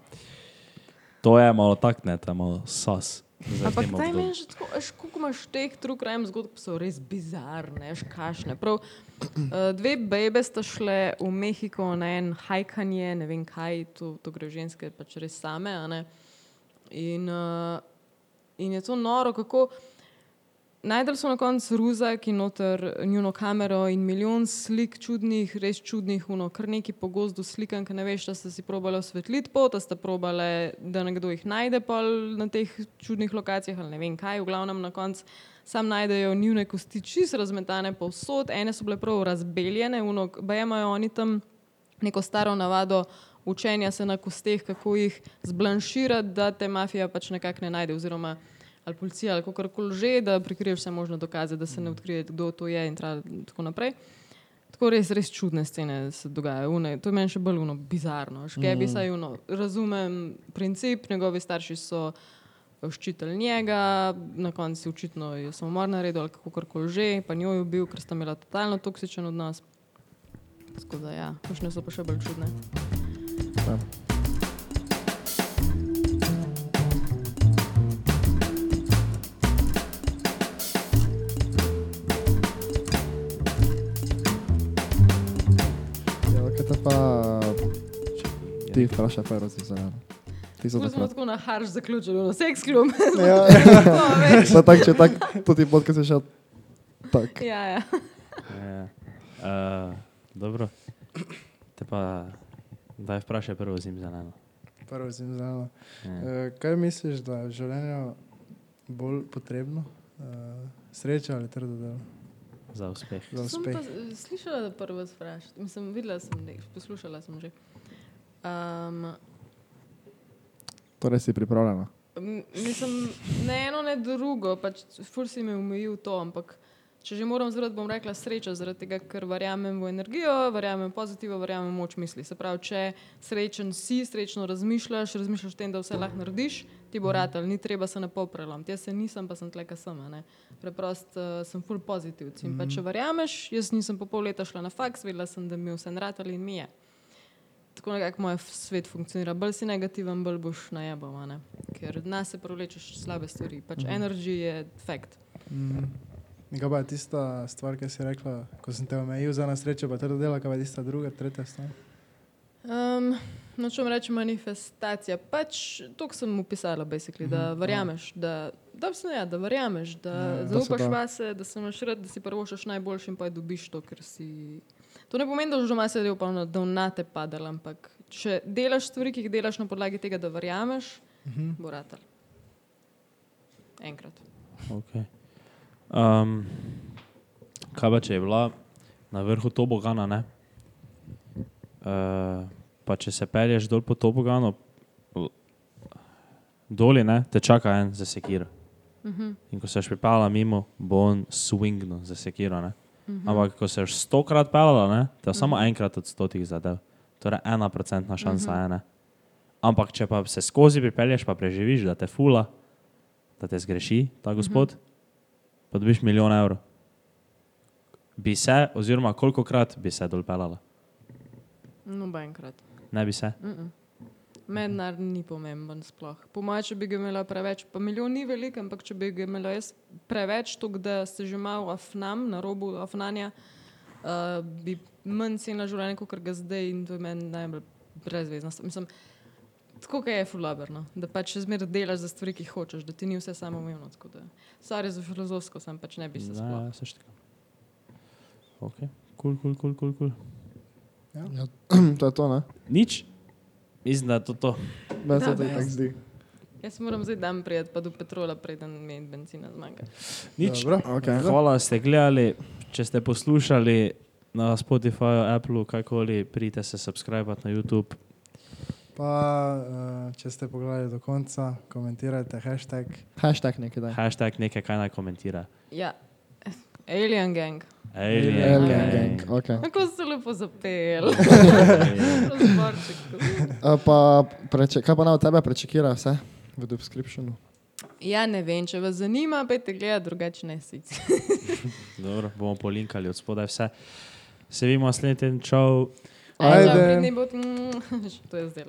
A: To je malo tak, ne, ta malo sas. Zdaj
B: Ampak
A: obdobju.
B: meni že tako, veš, koliko imaš teh true crime zgodb, so res bizarne, veš, kašne. Prav, uh, dve bebe sta šle v Mehiko na en hajkanje, ne vem kaj, to, to gre ženske pač res same. a ne. In, uh, in je to noro, kako. Najdel so na koncu ruzak in noter njuno kamero in milijon slik čudnih, res čudnih, uno, kar neki po gozdu slikan, ki ne veš, da ste si probali osvetliti pot, da ste probali, da nekdo jih najde pol na teh čudnih lokacijah ali ne vem kaj, v glavnem na koncu sam najdejo njune kosti čisto razmetane povsod, ene so bile prav razbeljene, uno, bajemajo oni tam neko staro navado učenja se na kosteh, kako jih zblanširati, da te mafija pač nekako ne najde oziroma ali policija ali kako koli že, da prikriješ vse možne dokaze, da se ne odkrije, kdo to je in tako naprej. Tako res, res čudne scene se dogajajo. Une, to je meni še bolj uno, bizarno. Škebi mm. saj uno, razumem princip, njegovi starši so ščitili njega, na koncu si očitno je samomor naredil ali kako koli že, pa njo je bil, ker sta imela totalno toksičen odnos. Tako da ja, kakšne so pa še bolj čudne.
E: Ja. Ja, kaj te pa ti vpraša, Fero, si zeleno. Ti so
B: Tako smo
E: takrat.
B: tako na harš zaključili, na seks klub.
E: Ja,
B: To.
E: Zdaj tak, če tak, tudi podcast je šel tak.
B: ja, ja.
A: Ja. Uh, dobro. Te pa, daj vprašaj prvo zim zeleno.
C: Prvo zim znano.
A: Ja.
C: Uh, kaj misliš, da je v življenju bolj potrebno? Uh, sreča ali trdo delo
A: Za uspeh.
C: za
B: Sem
C: uspeh?
B: pa z- slišala, da prvo sprašuješ. Mislim, videla sem, ne, poslušala sem že. Um,
E: Torej si pripravljena.
B: Mislim, ne eno, ne drugo, pač fur si me omejil to, ampak če že moram zrati, bom rekla sreča, zaradi tega, ker verjamem v energijo, verjamem v pozitivo, verjamem v moč misli. Se pravi, če srečen si, srečno razmišljaš, razmišljaš o tem, da vse lahko narediš, ti bo ratelj, ni treba se na pol prelomiti. Jaz se nisem, pa sem tleka sama. Ne. Preprost uh, sem full pozitivc. In pa če verjameš, jaz nisem po pol leta šla na faks, vedela sem, da mi je vse ratelj in mi je. Tako nekako moj svet funkcionira. Bolj si negativen, bolj boš najebal, ker nas se prevlečeš slabe stvari. Pač mm. energy je fakt.
C: Mm. In kaj pa je tista stvar, ki si rekla, ko sem te omejil za nasrečo, pa trdo delo, kaj pa je tista druga, tretja stvar?
B: Um, Nočem reči manifestacija. Pač to, kar sem opisala, basically, da verjameš, da, da, se, ja, da verjameš, da
C: Ja,
B: ja,
C: to
B: zaupaš
E: da.
B: vase, da se imaš rad, da si prvošaš najboljši in pa dobiš to, ker si. To ne pomeni, da boš doma sedel pa na- da v nate padal, ampak če delaš stvari, ki jih delaš na podlagi tega, da verjameš,
C: Mhm.
B: bo ratelj. Enkrat.
A: Okay. Um, kaj pa če je bila na vrhu tobogana, ne? Uh, pa če se pelješ dol po toboganu, l- doli ne, te čaka en za sekiro.
B: Uh -huh.
A: In ko se boš pripeljala mimo, bo on swingnil za sekiro. Ne? Ampak ko se boš stokrat peljala, ne, te bo samo enkrat od stotih zadev. Torej ena procentna šansa je. Ne? Ampak če pa se skozi pripelješ, pa preživiš, da te fula, da te zgreši ta gospod, pa dobiš milijon evrov. Bi se, oziroma koliko krat bi se dol peljala?
B: No, enkrat.
A: Ne bi se.
B: Mm -mm. Meni denar ni pomemben sploh. Po mojem, če bi ga imela preveč, pa milijon ni velik, ampak če bi ga imela jaz preveč, tako da se že malo afnam, na robu afnanja, uh, bi manj cenila življenje, kot ga zdaj in to je meni najbolj brezvezno. Mislim, tako je fulaberno, da pač še zmeraj delaš za stvari, ki hočeš, da ti ni vse samo umevno. Sar je za filozofsko, sem pač ne bi se sploh.
A: Ja, se štika. Ok, kul, kul, kul, kul.
E: Ja, to je to, ne?
A: Nič, mislim, da je to to.
E: Da se
B: Da,
E: to tako zdi.
B: Jaz moram zdaj dan prijeti pa do petrola, preden mi benzina zmaga.
A: Nič.
C: Dobro.
E: Okay.
A: Hvala, ste gledali. Če ste poslušali na Spotifyju, Appleu, kajkoli, pridite se subskrbati na YouTube.
C: Pa, uh, če ste pogledali do konca, komentirajte hashtag.
E: Hashtag nekaj.
A: Hashtag nekaj, kaj naj komentira.
B: Ja, Alien Gang.
A: Alien,
E: Alien gang, ok.
B: Kako se lepo zapel.
A: Alien.
B: Razborček.
E: A Pa, preče, kaj pa na tebe prečekira vse v descriptionu?
B: Ja, ne vem, če vas zanima, pejte gledati, drugače ne sicer.
A: Dobro, bomo polinkali od spodaj vse. Se vidimo naslednji teden, čau.
C: Ajde.
B: Ajde. Ne bo, to je zdaj.